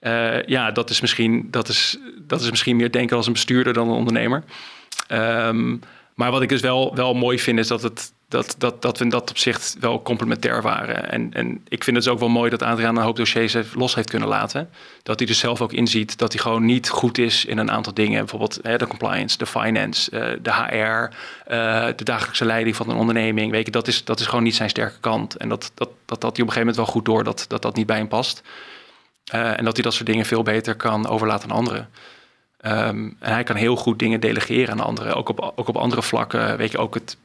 Uh, ja, dat is, misschien, dat, is, dat is misschien meer denken als een bestuurder dan een ondernemer. Um, maar wat ik dus wel, wel mooi vind, is dat het dat, dat, dat we in dat opzicht wel complementair waren. En, en ik vind het dus ook wel mooi dat Adriaan een hoop dossiers los heeft kunnen laten. Dat hij dus zelf ook inziet dat hij gewoon niet goed is in een aantal dingen. Bijvoorbeeld hè, de compliance, de finance, uh, de HR, uh, de dagelijkse leiding van een onderneming. Weet je, dat is, dat is gewoon niet zijn sterke kant. En dat, dat, dat, hij op een gegeven moment wel goed door dat dat, dat niet bij hem past. Uh, en dat hij dat soort dingen veel beter kan overlaten aan anderen. Um, en hij kan heel goed dingen delegeren aan anderen. Ook op, ook op andere vlakken. Weet je, ook het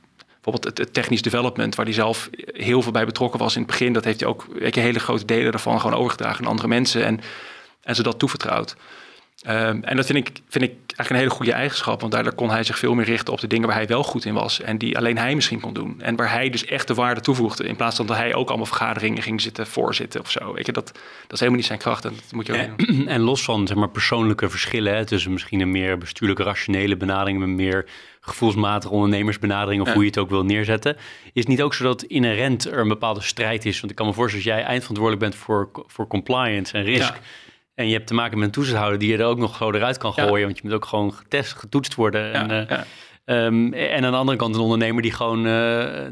bijvoorbeeld het, technisch development, waar hij zelf heel veel bij betrokken was in het begin, dat heeft hij ook weet je, hele grote delen daarvan gewoon overgedragen aan andere mensen en, en ze dat toevertrouwd. Um, en dat vind ik, vind ik eigenlijk een hele goede eigenschap, want daardoor kon hij zich veel meer richten op de dingen waar hij wel goed in was en die alleen hij misschien kon doen. En waar hij dus echt de waarde toevoegde, in plaats van dat hij ook allemaal vergaderingen ging zitten voorzitten of zo. Weet je, dat, dat is helemaal niet zijn kracht en dat moet je ook en, doen. [CLEARS THROAT] En los van zeg maar, persoonlijke verschillen, hè, tussen misschien een meer bestuurlijke rationele benadering, een meer gevoelsmatige ondernemersbenadering of ja. hoe je het ook wil neerzetten. Is het niet ook zo dat inherent er een bepaalde strijd is? Want ik kan me voorstellen, als jij eindverantwoordelijk bent voor, voor compliance en risk. Ja. En je hebt te maken met een toezichthouder die je er ook nog gewoon eruit kan gooien. Ja. Want je moet ook gewoon getest, getoetst worden. En, uh, um, en aan de andere kant een ondernemer die gewoon uh,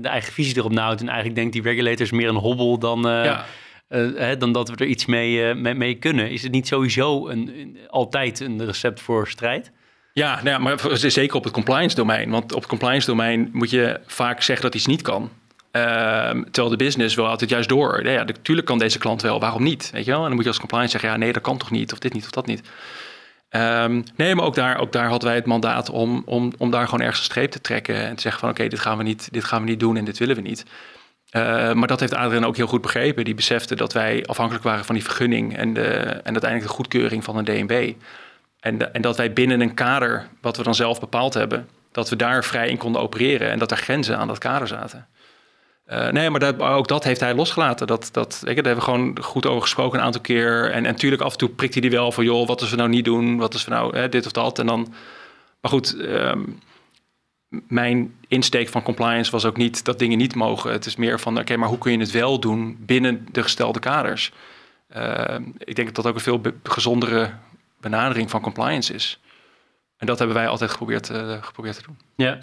de eigen visie erop nauwt. En eigenlijk denkt die regulators meer een hobbel dan, uh, hè, dan dat we er iets mee, mee, mee, kunnen. Is het niet sowieso een, een, altijd een recept voor strijd? Ja, nou maar zeker op het compliance domein. Want op het compliance domein moet je vaak zeggen dat iets niet kan. Uh, terwijl de business wel altijd juist door. Ja, natuurlijk kan deze klant wel, waarom niet? Weet je wel? En dan moet je als compliance zeggen, ja nee, dat kan toch niet, of dit niet, of dat niet. Um, nee, maar ook daar, ook daar hadden wij het mandaat om, om, om daar gewoon ergens een streep te trekken en te zeggen van oké, dit gaan we niet, dit gaan we niet doen en dit willen we niet. Uh, maar dat heeft Adriaan ook heel goed begrepen. Die besefte dat wij afhankelijk waren van die vergunning en, de, en uiteindelijk de goedkeuring van een DNB. En, en dat wij binnen een kader, wat we dan zelf bepaald hebben, dat we daar vrij in konden opereren en dat er grenzen aan dat kader zaten. Uh, nee, maar dat, ook dat heeft hij losgelaten. Dat, dat, ik, daar hebben we gewoon goed over gesproken een aantal keer. En, natuurlijk af en toe prikt hij die wel van... joh, wat als we nou niet doen? Wat als we nou hè, dit of dat? En dan... Maar goed, um, mijn insteek van compliance was ook niet dat dingen niet mogen. Het is meer van, oké, maar hoe kun je het wel doen binnen de gestelde kaders? Uh, ik denk dat dat ook een veel gezondere benadering van compliance is. En dat hebben wij altijd geprobeerd, geprobeerd te doen. Ja.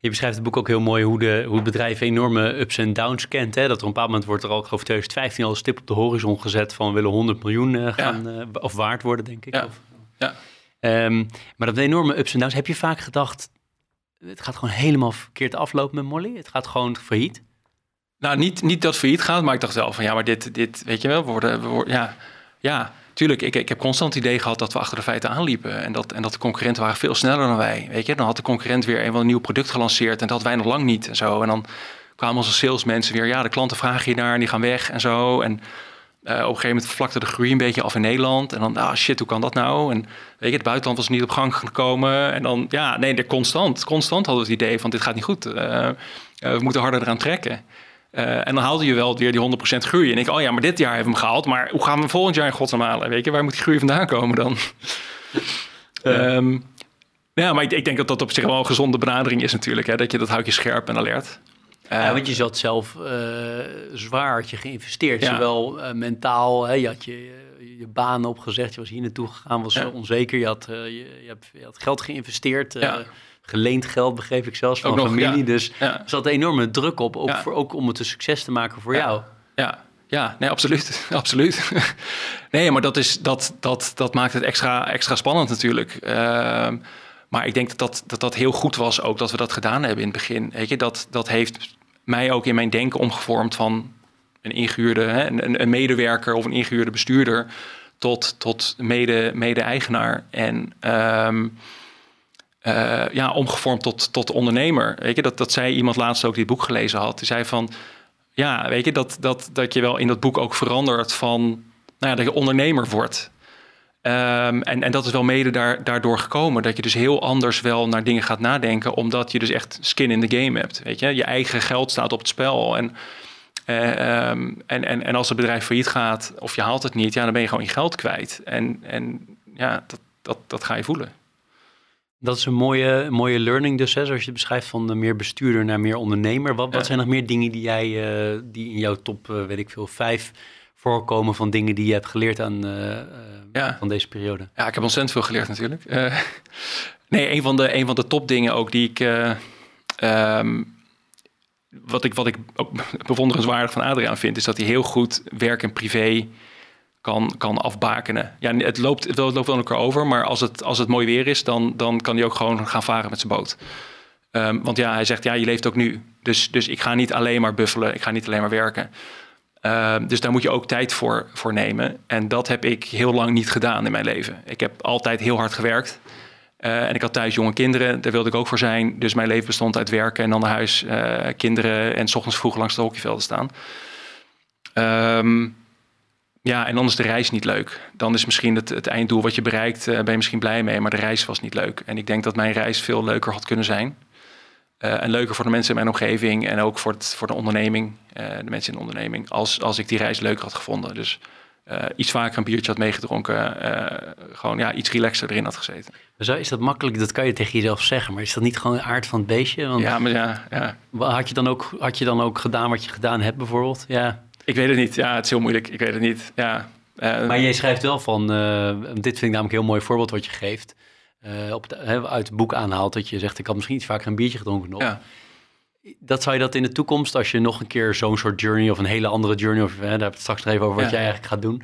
Je beschrijft het boek ook heel mooi hoe, de, hoe het bedrijf enorme ups en downs kent. Hè? Dat er op een bepaald moment wordt er al, ik geloof 2015 al een stip op de horizon gezet van we willen 100 miljoen gaan, of waard worden, denk ik. Ja. Of, ja. Um, maar dat enorme ups en downs, heb je vaak gedacht, het gaat gewoon helemaal verkeerd aflopen met Molly? Het gaat gewoon failliet? Nou, niet, niet dat failliet gaat, maar ik dacht wel van ja, maar dit, dit weet je wel, we worden, we worden ja, ja, tuurlijk. Ik, ik heb constant het idee gehad dat we achter de feiten aanliepen en dat, en dat de concurrenten waren veel sneller dan wij. Weet je, dan had de concurrent weer een een nieuw product gelanceerd en dat hadden wij nog lang niet en zo. En dan kwamen onze salesmensen weer, ja, de klanten vragen je naar en die gaan weg en zo. En uh, op een gegeven moment vlakte de groei een beetje af in Nederland. En dan, ah shit, hoe kan dat nou? En weet je, het buitenland was niet op gang gekomen. En dan, ja, nee, constant, constant hadden we het idee van dit gaat niet goed. Uh, we moeten harder eraan trekken. Uh, en dan haalde je wel weer die 100% groei. En ik, oh ja, maar dit jaar hebben we hem gehaald. Maar hoe gaan we volgend jaar in godsnaam halen? Weet je, waar moet die groei vandaan komen dan? Ja. um, ja, maar ik, ik, denk dat dat op zich wel een gezonde benadering is natuurlijk. Hè? Dat je dat houdt je scherp en alert. Ja, want je zat zelf uh, zwaar had je geïnvesteerd. Ja. Zowel uh, mentaal, hè, je had je, je baan opgezegd, je was hier naartoe gegaan, was ja. onzeker. Je had, je, je, hebt, je, had geld geïnvesteerd, ja. Geleend geld begreep ik zelfs van nog, familie. Dus er zat enorme druk op, ook, voor, ook om het een succes te maken voor jou. Ja, ja, nee, absoluut. [LAUGHS] absoluut. [LAUGHS] nee, maar dat, is, dat, dat, dat maakt het extra, extra spannend natuurlijk. Ehm, maar ik denk dat dat, dat dat heel goed was ook dat we dat gedaan hebben in het begin. Weet je, dat, dat heeft mij ook in mijn denken omgevormd van een ingehuurde, hè, een, een, medewerker of een ingehuurde bestuurder tot, tot mede, mede-eigenaar. En um, uh, ja, omgevormd tot, tot ondernemer. Weet je, dat, dat zei iemand laatst ook die boek gelezen had. Die zei van, ja, weet je, dat, dat, dat je wel in dat boek ook verandert van, nou ja, dat je ondernemer wordt. Um, en, en dat is wel mede daar, daardoor gekomen. Dat je dus heel anders wel naar dingen gaat nadenken. Omdat je dus echt skin in the game hebt. Weet je, je eigen geld staat op het spel. En, um, en, en, en als het bedrijf failliet gaat of je haalt het niet, ja, dan ben je gewoon je geld kwijt. En, en ja, dat, dat, dat ga je voelen. Dat is een mooie, mooie learning dus, hè, zoals je het beschrijft, van de meer bestuurder naar meer ondernemer. Wat, ja. wat zijn nog meer dingen die jij, uh, die in jouw top, uh, weet ik veel, vijf voorkomen van dingen die je hebt geleerd aan uh, ja. van deze periode? Ja, ik heb ontzettend veel geleerd natuurlijk. [LAUGHS] Nee, een van, de, een van de topdingen ook die ik... Um, wat ik, wat ik ook [LAUGHS] bewonderenswaardig van Adriaan vind... is dat hij heel goed werk en privé kan, kan afbakenen. Ja, het loopt, het loopt wel elkaar over... maar als het, als het mooi weer is... dan, dan kan hij ook gewoon gaan varen met zijn boot. Um, want ja, hij zegt, ja, je leeft ook nu. Dus, dus ik ga niet alleen maar buffelen. Ik ga niet alleen maar werken. Uh, dus daar moet je ook tijd voor, voor nemen. En dat heb ik heel lang niet gedaan in mijn leven. Ik heb altijd heel hard gewerkt. Uh, en ik had thuis jonge kinderen, daar wilde ik ook voor zijn. Dus mijn leven bestond uit werken en dan naar huis, uh, kinderen en s ochtends vroeg langs de hockeyvelden staan. Um, ja, en dan is de reis niet leuk. Dan is misschien het, het einddoel wat je bereikt, uh, ben je misschien blij mee, maar de reis was niet leuk. En ik denk dat mijn reis veel leuker had kunnen zijn. Uh, en leuker voor de mensen in mijn omgeving en ook voor, het, voor de onderneming, uh, de mensen in de onderneming, als, als ik die reis leuker had gevonden. Dus iets vaker een biertje had meegedronken, gewoon ja, iets relaxer erin had gezeten. Zo is dat makkelijk, dat kan je tegen jezelf zeggen, maar is dat niet gewoon de aard van het beestje? Want ja, maar ja, ja. Had je, dan ook, had je dan ook gedaan wat je gedaan hebt bijvoorbeeld? Ja. Ik weet het niet, ja, het is heel moeilijk, ik weet het niet. Ja. maar jij schrijft wel van, dit vind ik namelijk een heel mooi voorbeeld wat je geeft. Uh, op uit het boek aanhaalt dat je zegt, ik had misschien iets vaker een biertje gedronken nog. Ja. Dat zou je dat in de toekomst, als je nog een keer zo'n soort journey of een hele andere journey, of daar hebben we het straks nog even over wat ja. jij eigenlijk gaat doen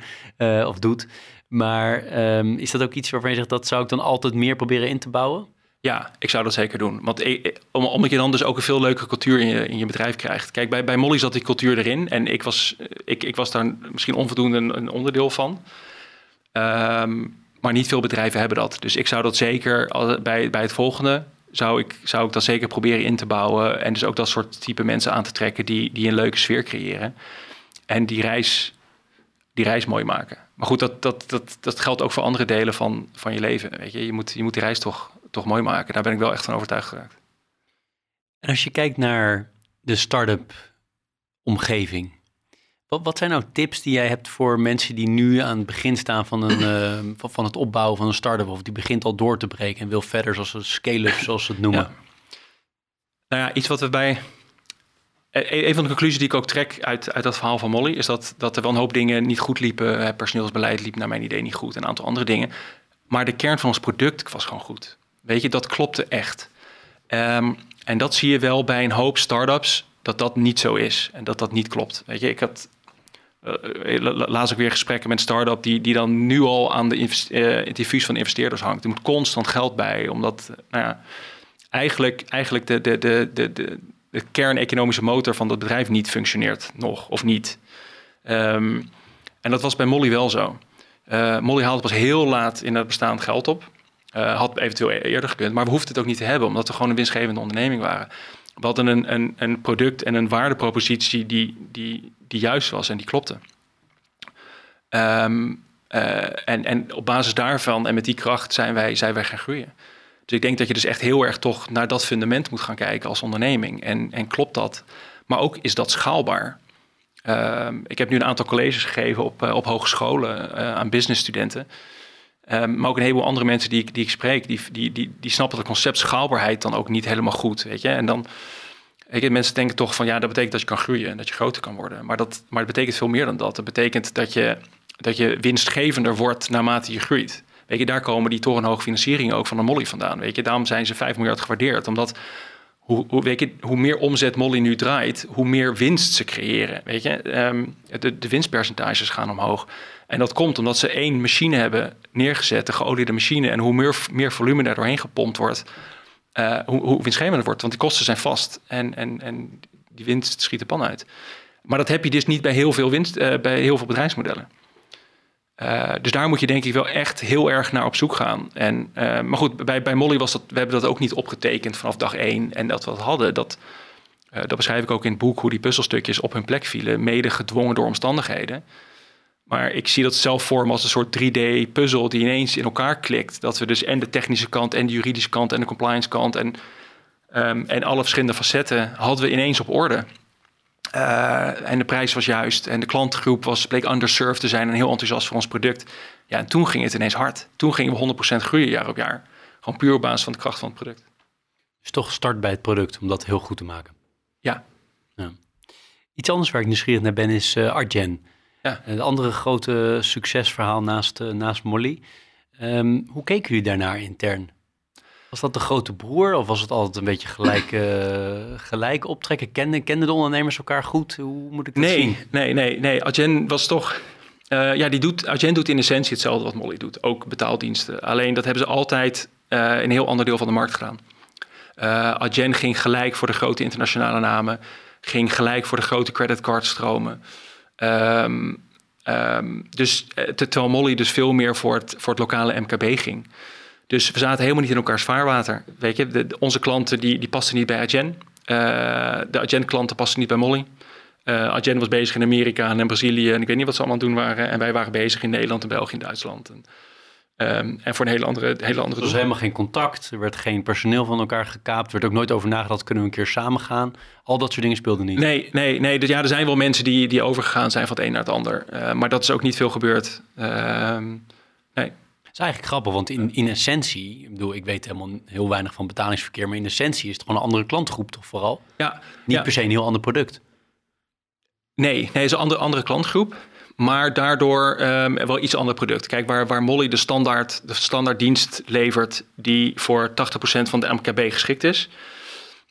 of doet. Maar um, is dat ook iets waarvan je zegt, dat zou ik dan altijd meer proberen in te bouwen? Ja, ik zou dat zeker doen. Want omdat je dan dus ook een veel leukere cultuur in je, in je bedrijf krijgt. Kijk, bij, bij Molly zat die cultuur erin. En ik was, ik, ik was daar misschien onvoldoende een, een onderdeel van. Um, maar niet veel bedrijven hebben dat. Dus ik zou dat zeker bij, bij het volgende. Zou ik, zou ik dat zeker proberen in te bouwen. En dus ook dat soort type mensen aan te trekken die, die een leuke sfeer creëren. En die reis, die reis mooi maken. Maar goed, dat, dat, dat, dat geldt ook voor andere delen van, van je leven. Weet je? Je, moet, je moet die reis toch, toch mooi maken. Daar ben ik wel echt van overtuigd geraakt. En als je kijkt naar de start-up omgeving. Wat, wat, zijn nou tips die jij hebt voor mensen die nu aan het begin staan van, een, uh, van, van, het opbouwen van een start-up of die begint al door te breken en wil verder zoals een scale-up, zoals ze het noemen? Ja. Nou ja, iets wat we bij. E, een van de conclusies die ik ook trek uit, uit dat verhaal van Molly is dat, dat er wel een hoop dingen niet goed liepen. Het personeelsbeleid liep naar mijn idee niet goed en een aantal andere dingen. Maar de kern van ons product was gewoon goed. Weet je, dat klopte echt. Ehm, en dat zie je wel bij een hoop start-ups, dat dat niet zo is en dat dat niet klopt. Weet je, ik had uh, laatst ook weer gesprekken met een start-up die, die dan nu al aan de uh, van investeerders hangt. Er moet constant geld bij, omdat nou ja, eigenlijk, eigenlijk de, de, de, de, de, kerneconomische motor van dat bedrijf niet functioneert nog of niet. Um, en dat was bij Molly wel zo. Molly haalde pas heel laat in het bestaand geld op. Uh, had eventueel e-, eerder gekund, maar we hoefden het ook niet te hebben, omdat we gewoon een winstgevende onderneming waren. We hadden een, een, een product en een waardepropositie die, die, die juist was en die klopte. Um, uh, en, en op basis daarvan en met die kracht zijn wij, zijn wij gaan groeien. Dus ik denk dat je dus echt heel erg toch naar dat fundament moet gaan kijken als onderneming. En, en klopt dat? Maar ook is dat schaalbaar? Ehm, ik heb nu een aantal colleges gegeven op, uh, op hogescholen aan businessstudenten. Um, maar ook een heleboel andere mensen die ik, die ik spreek, die, die, die, die snappen het concept schaalbaarheid dan ook niet helemaal goed. Weet je? En dan, je, mensen denken toch van ja, dat betekent dat je kan groeien en dat je groter kan worden. Maar dat, maar het betekent veel meer dan dat. Het betekent dat je, dat je winstgevender wordt naarmate je groeit. Weet je, daar komen die torenhoge financieringen ook van de Molly vandaan. Weet je, daarom zijn ze 5 miljard gewaardeerd. Omdat hoe, hoe, weet je, hoe meer omzet Molly nu draait, hoe meer winst ze creëren. Weet je? Um, de, de winstpercentages gaan omhoog. En dat komt omdat ze één machine hebben neergezet, de geoliede machine. En hoe meer, meer volume daar doorheen gepompt wordt, uh, hoe, hoe winstgevender wordt. Want die kosten zijn vast en, en, en die winst schiet de pan uit. Maar dat heb je dus niet bij heel veel, winst, uh, bij heel veel bedrijfsmodellen. Uh, dus daar moet je denk ik wel echt heel erg naar op zoek gaan. En, maar goed, bij, bij Molly was dat, we hebben dat ook niet opgetekend vanaf dag één. En dat we dat hadden, dat, dat beschrijf ik ook in het boek, hoe die puzzelstukjes op hun plek vielen, mede gedwongen door omstandigheden. Maar ik zie dat zelf voor me als een soort 3D-puzzel die ineens in elkaar klikt. Dat we dus en de technische kant en de juridische kant en de compliance kant en, um, en alle verschillende facetten hadden we ineens op orde. Uh, en de prijs was juist en de klantgroep was, bleek underserved te zijn en heel enthousiast voor ons product. Ja, en toen ging het ineens hard. Toen gingen we 100% groeien jaar op jaar. Gewoon puur op basis van de kracht van het product. Dus toch start bij het product om dat heel goed te maken. Ja. ja. Iets anders waar ik nieuwsgierig naar ben is uh, Artgen. Ja. Het andere grote succesverhaal naast, uh, naast Molly. Um, hoe keken jullie daarnaar intern? Was dat de grote broer of was het altijd een beetje gelijk, uh, [LAUGHS] gelijk optrekken? Kenden, kenden de ondernemers elkaar goed? Hoe moet ik dat nee, zien? Nee, nee, nee. Adyen was toch... Uh, ja, die doet, Adyen doet in essentie hetzelfde wat Molly doet. Ook betaaldiensten. Alleen dat hebben ze altijd uh, in een heel ander deel van de markt gedaan. Adyen ging gelijk voor de grote internationale namen. Ging gelijk voor de grote creditcardstromen. Um, um, dus terwijl Molly dus veel meer voor het, voor het lokale MKB ging. Dus we zaten helemaal niet in elkaars vaarwater. Weet je, onze klanten die, die pasten niet bij Agen. Uh, de Agen-klanten pasten niet bij Molly. Uh, Agen was bezig in Amerika en in Brazilië en ik weet niet wat ze allemaal doen waren. En wij waren bezig in Nederland en België en Duitsland. En, um, en voor een hele andere, hele andere Er was helemaal geen contact, er werd geen personeel van elkaar gekaapt. Er werd ook nooit over nagedacht, kunnen we een keer samen gaan? Al dat soort dingen speelden niet. Nee, nee, nee. Dus ja, er zijn wel mensen die, die overgegaan zijn van het een naar het ander. Uh, maar dat is ook niet veel gebeurd. Uh, nee. Dat is eigenlijk grappig, want in, in essentie, ik bedoel, ik weet helemaal heel weinig van betalingsverkeer, maar in essentie is het gewoon een andere klantgroep toch vooral? Ja. Niet ja. per se een heel ander product. Nee, nee, het is een andere, andere klantgroep, maar daardoor um, wel iets ander product. Kijk, waar, waar Molly de standaard, de standaard dienst levert die voor 80% van de MKB geschikt is,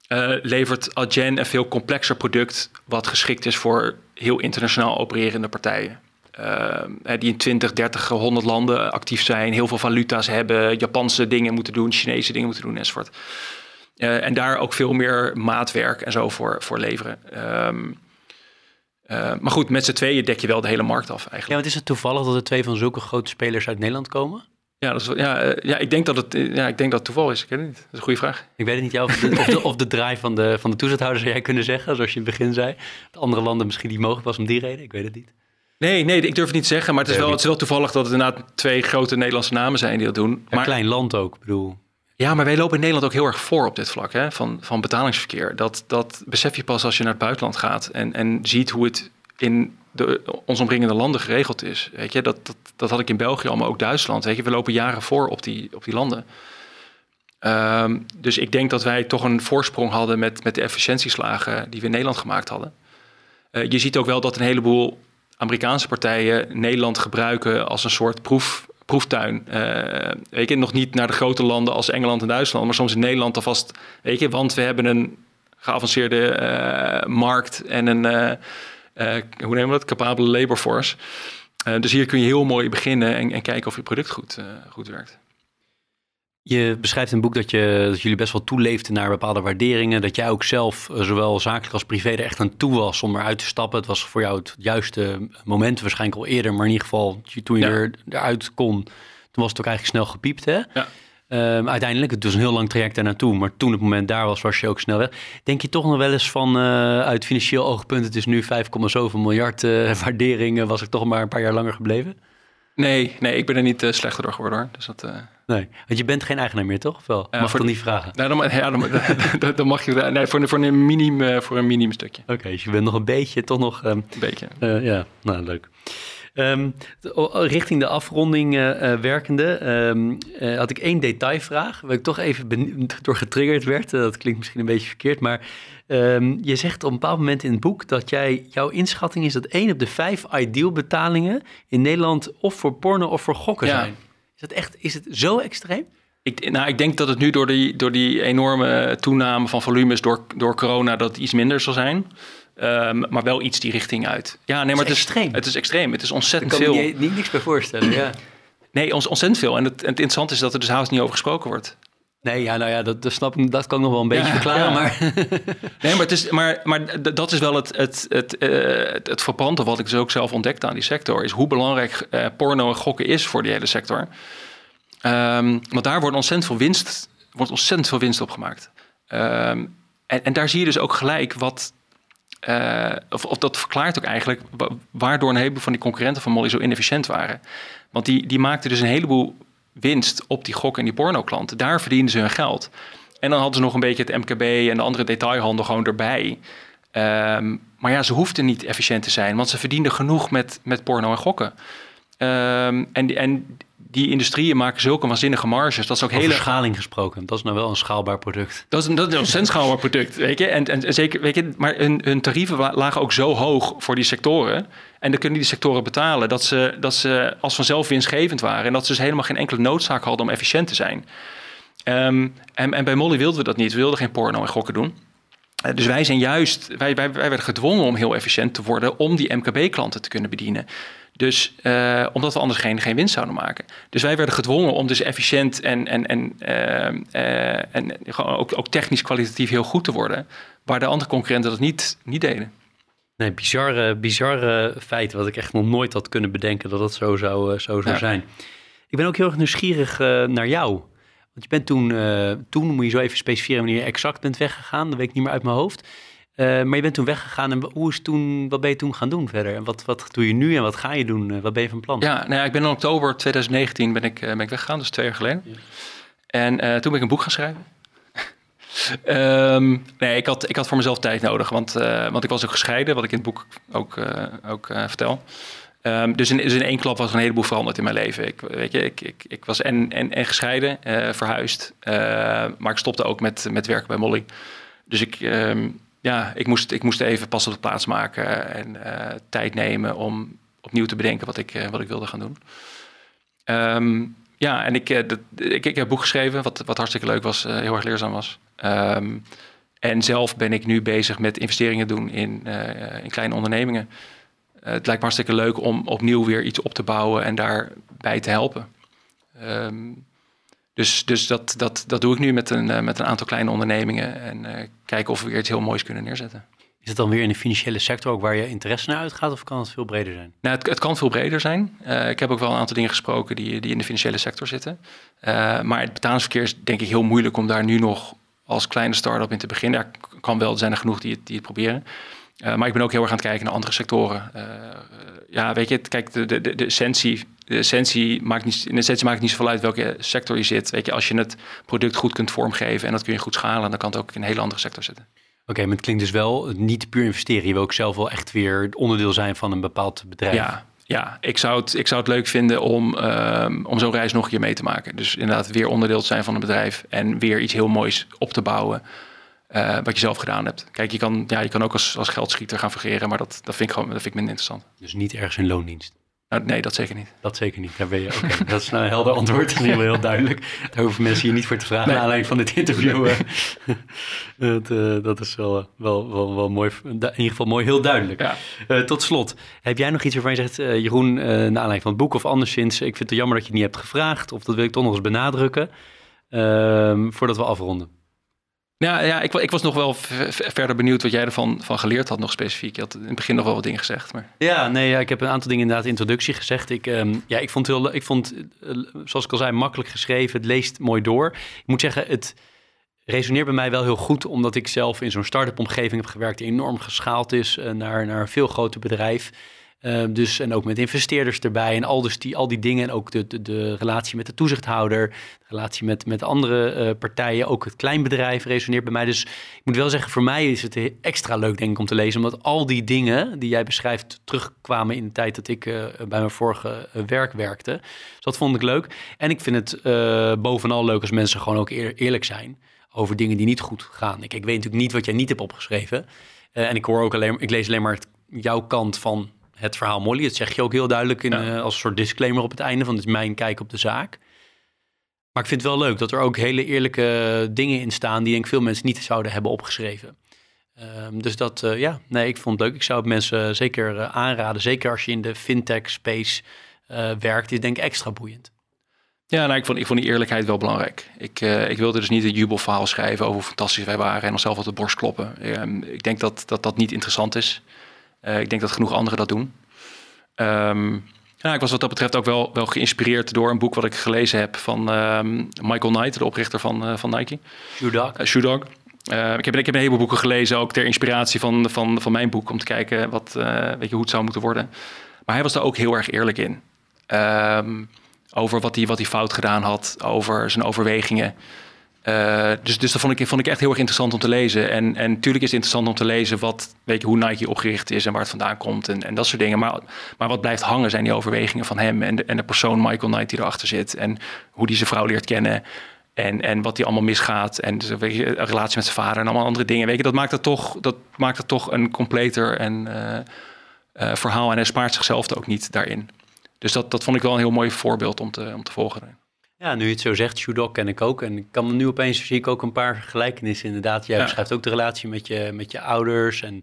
uh, levert Adyen een veel complexer product wat geschikt is voor heel internationaal opererende partijen. Uh, die in 20, 30, 100 landen actief zijn, heel veel valuta's hebben, Japanse dingen moeten doen, Chinese dingen moeten doen enzovoort. Uh, en daar ook veel meer maatwerk en zo voor, voor leveren. Um, uh, maar goed, met z'n tweeën dek je wel de hele markt af eigenlijk. Ja, want is het toevallig dat er twee van zulke grote spelers uit Nederland komen? Ja, dat is, ja, ja, ik denk dat het ja, ik denk dat het toeval is. Ik weet het niet. Dat is een goede vraag. Ik weet het niet. Ja, of, de, of, de, of de draai van de, van de toezichthouder zou jij kunnen zeggen, zoals je in het begin zei. De andere landen misschien die mogelijk was om die reden. Ik weet het niet. Nee, nee, ik durf het niet te zeggen. Maar het is, wel, het is wel toevallig dat het inderdaad twee grote Nederlandse namen zijn die dat doen. Maar, klein land ook, ik bedoel. Ja, maar wij lopen in Nederland ook heel erg voor op dit vlak hè, van, van betalingsverkeer. Dat, dat besef je pas als je naar het buitenland gaat en, en ziet hoe het in de, ons omringende landen geregeld is. Weet je, dat, dat, dat had ik in België al, maar ook Duitsland. Weet je, we lopen jaren voor op die, op die landen. Um, dus ik denk dat wij toch een voorsprong hadden met, met de efficiëntieslagen die we in Nederland gemaakt hadden. Uh, je ziet ook wel dat een heleboel Amerikaanse partijen Nederland gebruiken als een soort proef, proeftuin. Uh, weet je, nog niet naar de grote landen als Engeland en Duitsland, maar soms in Nederland alvast. Weet je, want we hebben een geavanceerde uh, markt en een, uh, hoe nemen we dat, capabele labor force. dus hier kun je heel mooi beginnen en, en kijken of je product goed, goed werkt. Je beschrijft in het boek dat, je, dat jullie best wel toeleefden naar bepaalde waarderingen. Dat jij ook zelf, zowel zakelijk als privé, er echt aan toe was om eruit te stappen. Het was voor jou het juiste moment, waarschijnlijk al eerder. Maar in ieder geval, toen je er, eruit kon, toen was het ook eigenlijk snel gepiept. Hè? Ja. Um, uiteindelijk, het was een heel lang traject daar naartoe. Maar toen het moment daar was, was je ook snel weg. Denk je toch nog wel eens van, uh, uit financieel oogpunt, het is nu 5, zoveel miljard uh, [LAUGHS] waarderingen. Was ik toch maar een paar jaar langer gebleven? Nee, nee ik ben er niet uh, slechter door geworden hoor. Dus dat, Nee, want je bent geen eigenaar meer, toch? Wel? Mag voor, ik toch niet vragen? Nou, dan, ja, [LAUGHS] dan, dan, mag je... Nee, voor, voor, een minim, voor een minimum stukje. Oké, dus je bent nog een beetje, toch nog... Um, een beetje. ja, nou, leuk. Um, richting de afronding uh, werkende um, uh, had ik één detailvraag, waar ik toch even door getriggerd werd. dat klinkt misschien een beetje verkeerd, maar um, je zegt op een bepaald moment in het boek dat jij, jouw inschatting is dat één op de vijf ideal betalingen in Nederland of voor porno of voor gokken ja. zijn. Is dat echt, is het zo extreem? Ik, nou, ik denk dat het nu door die, door die enorme toename van volumes door, door corona dat het iets minder zal zijn. Um, maar wel iets die richting uit. Ja, nee, maar het is, extreem. Het is extreem. Het is ontzettend veel. Ik kan je niet niks bij voorstellen. ja. Nee, ons, ontzettend veel. En het, het interessante is dat er dus haast niet over gesproken wordt. Nee, ja, nou ja, dat, dat snap ik, dat kan ik nog wel een beetje verklaren. Maar... [LAUGHS] nee, maar, het is, maar, maar dat is wel het, het, het, uh, het, wat ik dus ook zelf ontdekte aan die sector. Is hoe belangrijk uh, porno en gokken is voor die hele sector. Um, want daar wordt ontzettend veel winst, wordt ontzettend veel winst op gemaakt. Um, en, en daar zie je dus ook gelijk wat, uh, of, of, dat verklaart ook eigenlijk waardoor een heleboel van die concurrenten van Molly zo inefficiënt waren. Want die, die maakten dus een heleboel winst op die gok- en die porno-klanten. Daar verdienden ze hun geld. En dan hadden ze nog een beetje het MKB en de andere detailhandel gewoon erbij. Um, maar ja, ze hoefden niet efficiënt te zijn, want ze verdienden genoeg met, met porno en gokken. Um, en, en die industrieën maken zulke waanzinnige marges. Dat is ook Over hele schaling gesproken. Dat is nou wel een schaalbaar product. Dat is een, dat is een schaalbaar product, weet je. En, en zeker, weet je, maar hun, hun tarieven lagen ook zo hoog voor die sectoren. En dan kunnen die sectoren betalen dat ze, dat ze als vanzelf winstgevend waren. En dat ze dus helemaal geen enkele noodzaak hadden om efficiënt te zijn. Um, en, en bij Molly wilden we dat niet. We wilden geen porno en gokken doen. Uh, dus wij zijn juist, wij, wij, wij werden gedwongen om heel efficiënt te worden om die MKB-klanten te kunnen bedienen. Dus uh, omdat we anders geen, geen winst zouden maken. Dus wij werden gedwongen om dus efficiënt en, en, en, uh, uh, en gewoon ook, ook technisch kwalitatief heel goed te worden. Waar de andere concurrenten dat niet, niet deden. Nee, bizarre, bizarre feit wat ik echt nog nooit had kunnen bedenken dat dat zo zou, zo zou ja. zijn. Ik ben ook heel erg nieuwsgierig naar jou. Want je bent toen, toen moet je zo even specifieren wanneer je exact bent weggegaan. Dat weet ik niet meer uit mijn hoofd. Uh, maar je bent toen weggegaan en hoe is toen, wat ben je toen gaan doen verder? En wat, wat doe je nu en wat ga je doen? Uh, wat ben je van plan? Ja, nou ja, ik ben in oktober 2019 ben ik, uh, ben ik weggegaan, dus twee jaar geleden. Ja. En toen ben ik een boek gaan schrijven. um, [LAUGHS] nee, ik had, ik had voor mezelf tijd nodig, want, want ik was ook gescheiden, wat ik in het boek ook, ook vertel. Um, dus, in, dus in één klap was er een heleboel veranderd in mijn leven. Ik, weet je, ik, ik, ik was en, en, en gescheiden, verhuisd, maar ik stopte ook met, met werken bij Molly. Dus ik... Um, ja, ik moest, ik moest even pas op de plaats maken en uh, tijd nemen om opnieuw te bedenken wat ik, uh, wat ik wilde gaan doen. Um, ja, en ik, uh, dat, ik, heb boek geschreven, wat, wat hartstikke leuk was, heel erg leerzaam was. Um, en zelf ben ik nu bezig met investeringen doen in, in kleine ondernemingen. het lijkt me hartstikke leuk om opnieuw weer iets op te bouwen en daarbij te helpen. Um, dus, dus dat, dat, dat doe ik nu met een, uh, met een aantal kleine ondernemingen en uh, kijken of we weer iets heel moois kunnen neerzetten. Is het dan weer in de financiële sector ook waar je interesse naar uitgaat of kan het veel breder zijn? Nou, het, het kan veel breder zijn. Uh, ik heb ook wel een aantal dingen gesproken die, die in de financiële sector zitten. maar het betalingsverkeer is denk ik heel moeilijk om daar nu nog als kleine start-up in te beginnen. Ja, kan wel, er zijn er genoeg die het, die het proberen. Maar ik ben ook heel erg aan het kijken naar andere sectoren. ja, weet je, kijk, de, de, de essentie de essentie maakt niet, in de essentie maakt het niet zoveel uit welke sector je zit. Weet je, als je het product goed kunt vormgeven en dat kun je goed schalen, dan kan het ook in een hele andere sector zitten. Oké, okay, maar het klinkt dus wel niet puur investeren. Je wil ook zelf wel echt weer onderdeel zijn van een bepaald bedrijf. Ja, ja, ik zou het, ik zou het leuk vinden om, um, om zo'n reis nog een keer mee te maken. Dus inderdaad weer onderdeel te zijn van een bedrijf en weer iets heel moois op te bouwen. Uh, wat je zelf gedaan hebt. Kijk, je kan, ja, je kan ook als, als geldschieter gaan fungeren, maar dat, dat, vind ik gewoon, dat vind ik minder interessant. Dus niet ergens in loondienst? Nou, nee, dat zeker niet. Dat zeker niet. Daar ben je. Oké, [LAUGHS] dat is nou een helder antwoord. Dat is heel, duidelijk. Daar hoeven mensen hier niet voor te vragen. Nee. Naar aanleiding van dit interview. Nee. [LAUGHS] dat, uh, dat is wel, wel, wel, wel mooi. In ieder geval mooi, heel duidelijk. Ja. Uh, tot slot, heb jij nog iets waarvan je zegt, uh, Jeroen, naar aanleiding van het boek of anderszins, ik vind het jammer dat je het niet hebt gevraagd, of dat wil ik toch nog eens benadrukken, ehm, voordat we afronden? Ja, ja ik, ik was nog wel verder benieuwd wat jij ervan van geleerd had, nog specifiek. Je had in het begin nog wel wat dingen gezegd. Maar... Ja, nee, ja, ik heb een aantal dingen inderdaad in de introductie gezegd. Ik, um, ja, ik vond het heel, ik vond, uh, zoals ik al zei, makkelijk geschreven. Het leest mooi door. Ik moet zeggen, het resoneert bij mij wel heel goed, omdat ik zelf in zo'n start-up omgeving heb gewerkt die enorm geschaald is uh, naar, naar een veel groter bedrijf. Uh, dus, en ook met investeerders erbij en al, dus die, al die dingen. En ook de, de, de relatie met de toezichthouder, de relatie met, met andere uh, partijen. Ook het kleinbedrijf resoneert bij mij. Dus ik moet wel zeggen, voor mij is het extra leuk denk ik om te lezen. Omdat al die dingen die jij beschrijft terugkwamen in de tijd dat ik uh, bij mijn vorige werk werkte. Dus dat vond ik leuk. En ik vind het bovenal leuk als mensen gewoon ook eer, eerlijk zijn over dingen die niet goed gaan. Ik, ik weet natuurlijk niet wat jij niet hebt opgeschreven. en ik hoor ook alleen, ik lees alleen maar jouw kant van het verhaal Molly. Dat zeg je ook heel duidelijk in, ja. uh, als een soort disclaimer op het einde van dit is mijn kijk op de zaak. Maar ik vind het wel leuk dat er ook hele eerlijke dingen in staan die denk ik veel mensen niet zouden hebben opgeschreven. Um, dus dat, uh, ja, nee, ik vond het leuk. Ik zou het mensen zeker uh, aanraden. Zeker als je in de fintech space werkt, is denk ik extra boeiend. Ja, nou, ik, vond, ik vond die eerlijkheid wel belangrijk. Ik, ik wilde dus niet een jubelverhaal schrijven over hoe fantastisch wij waren en onszelf op de borst kloppen. Um, ik denk dat, dat dat niet interessant is. Uh, ik denk dat genoeg anderen dat doen. Um, ja, ik was wat dat betreft ook wel, wel geïnspireerd door een boek wat ik gelezen heb van um, Michael Knight, de oprichter van, uh, van Nike. Shoe Dog. Uh, Shoe Dog. ik, heb, ik heb een heleboel boeken gelezen, ook ter inspiratie van, van, van mijn boek, om te kijken wat, weet je, hoe het zou moeten worden. Maar hij was daar ook heel erg eerlijk in. Um, over wat hij, wat hij fout gedaan had, over zijn overwegingen. Uh, dus, dus dat vond ik, vond ik echt heel erg interessant om te lezen. En, en natuurlijk is het interessant om te lezen wat, weet je, hoe Nike opgericht is en waar het vandaan komt en, en dat soort dingen. Maar, maar wat blijft hangen zijn die overwegingen van hem en de, en de persoon Michael Knight die erachter zit. En hoe die zijn vrouw leert kennen. En, en wat die allemaal misgaat. En dus, weet je, een relatie met zijn vader en allemaal andere dingen. Weet je, dat maakt het toch, dat maakt het toch een completer en, uh, uh, verhaal. En hij spaart zichzelf ook niet daarin. Dus dat, dat vond ik wel een heel mooi voorbeeld om te, om te volgen. Ja, nu je het zo zegt, Shudok ken ik ook. En ik kan nu opeens zie ik ook een paar gelijkenissen. Inderdaad, jij ja. beschrijft ook de relatie met je, met je ouders en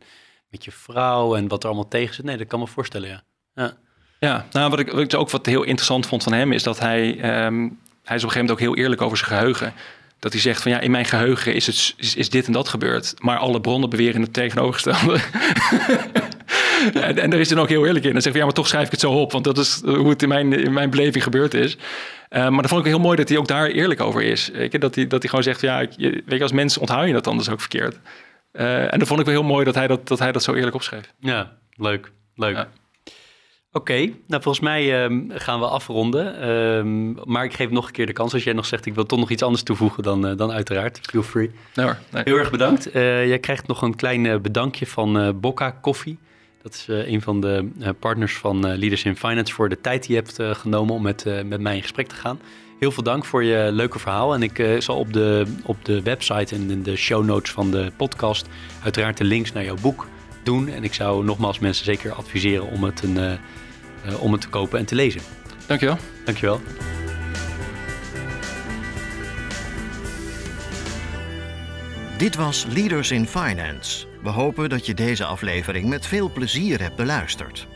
met je vrouw en wat er allemaal tegen zit. Nee, dat kan me voorstellen, ja. Ja, ja nou, wat ik, wat ik ook wat heel interessant vond van hem is dat hij, um, hij is op een gegeven moment ook heel eerlijk over zijn geheugen. Dat hij zegt van ja, in mijn geheugen is, het, is, is dit en dat gebeurd. Maar alle bronnen beweren het tegenovergestelde. [LAUGHS] [LAUGHS] en, en daar is hij ook heel eerlijk in. Dan zegt hij ja, maar toch schrijf ik het zo op. Want dat is hoe het in mijn, in mijn beleving gebeurd is. Uh, maar dan vond ik heel mooi dat hij ook daar eerlijk over is. Je? Dat, hij, dat hij gewoon zegt, ja, je, weet je, als mens onthoud je dat anders ook verkeerd. Uh, en dan vond ik wel heel mooi dat hij dat, dat, hij dat zo eerlijk opschreef. Ja, leuk. Leuk. Ja. Oké, okay, nou volgens mij um, gaan we afronden. Um, maar ik geef nog een keer de kans. Als jij nog zegt, ik wil toch nog iets anders toevoegen, dan, uh, dan uiteraard. Feel free. Nee hoor, nee. Heel erg bedankt. Uh, jij krijgt nog een klein bedankje van Bocca Koffie. Dat is uh, een van de uh, partners van uh, Leaders in Finance voor de tijd die je hebt genomen om met, met mij in gesprek te gaan. Heel veel dank voor je leuke verhaal. En ik zal op de, op de website en in de show notes van de podcast uiteraard de links naar jouw boek doen. En ik zou nogmaals mensen zeker adviseren om het, een, om het te kopen en te lezen. Dankjewel. Dankjewel. Dit was Leaders in Finance. We hopen dat je deze aflevering met veel plezier hebt beluisterd.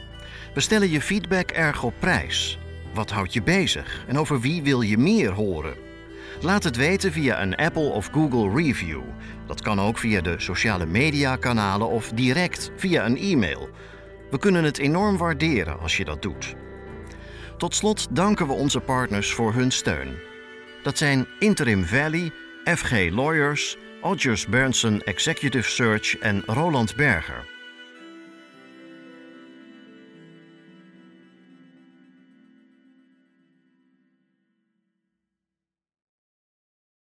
We stellen je feedback erg op prijs. Wat houdt je bezig en over wie wil je meer horen? Laat het weten via een Apple of Google review. Dat kan ook via de sociale media kanalen of direct via een e-mail. We kunnen het enorm waarderen als je dat doet. Tot slot danken we onze partners voor hun steun. Dat zijn Interim Valley, FG Lawyers, Odgers Berndsen Executive Search en Roland Berger.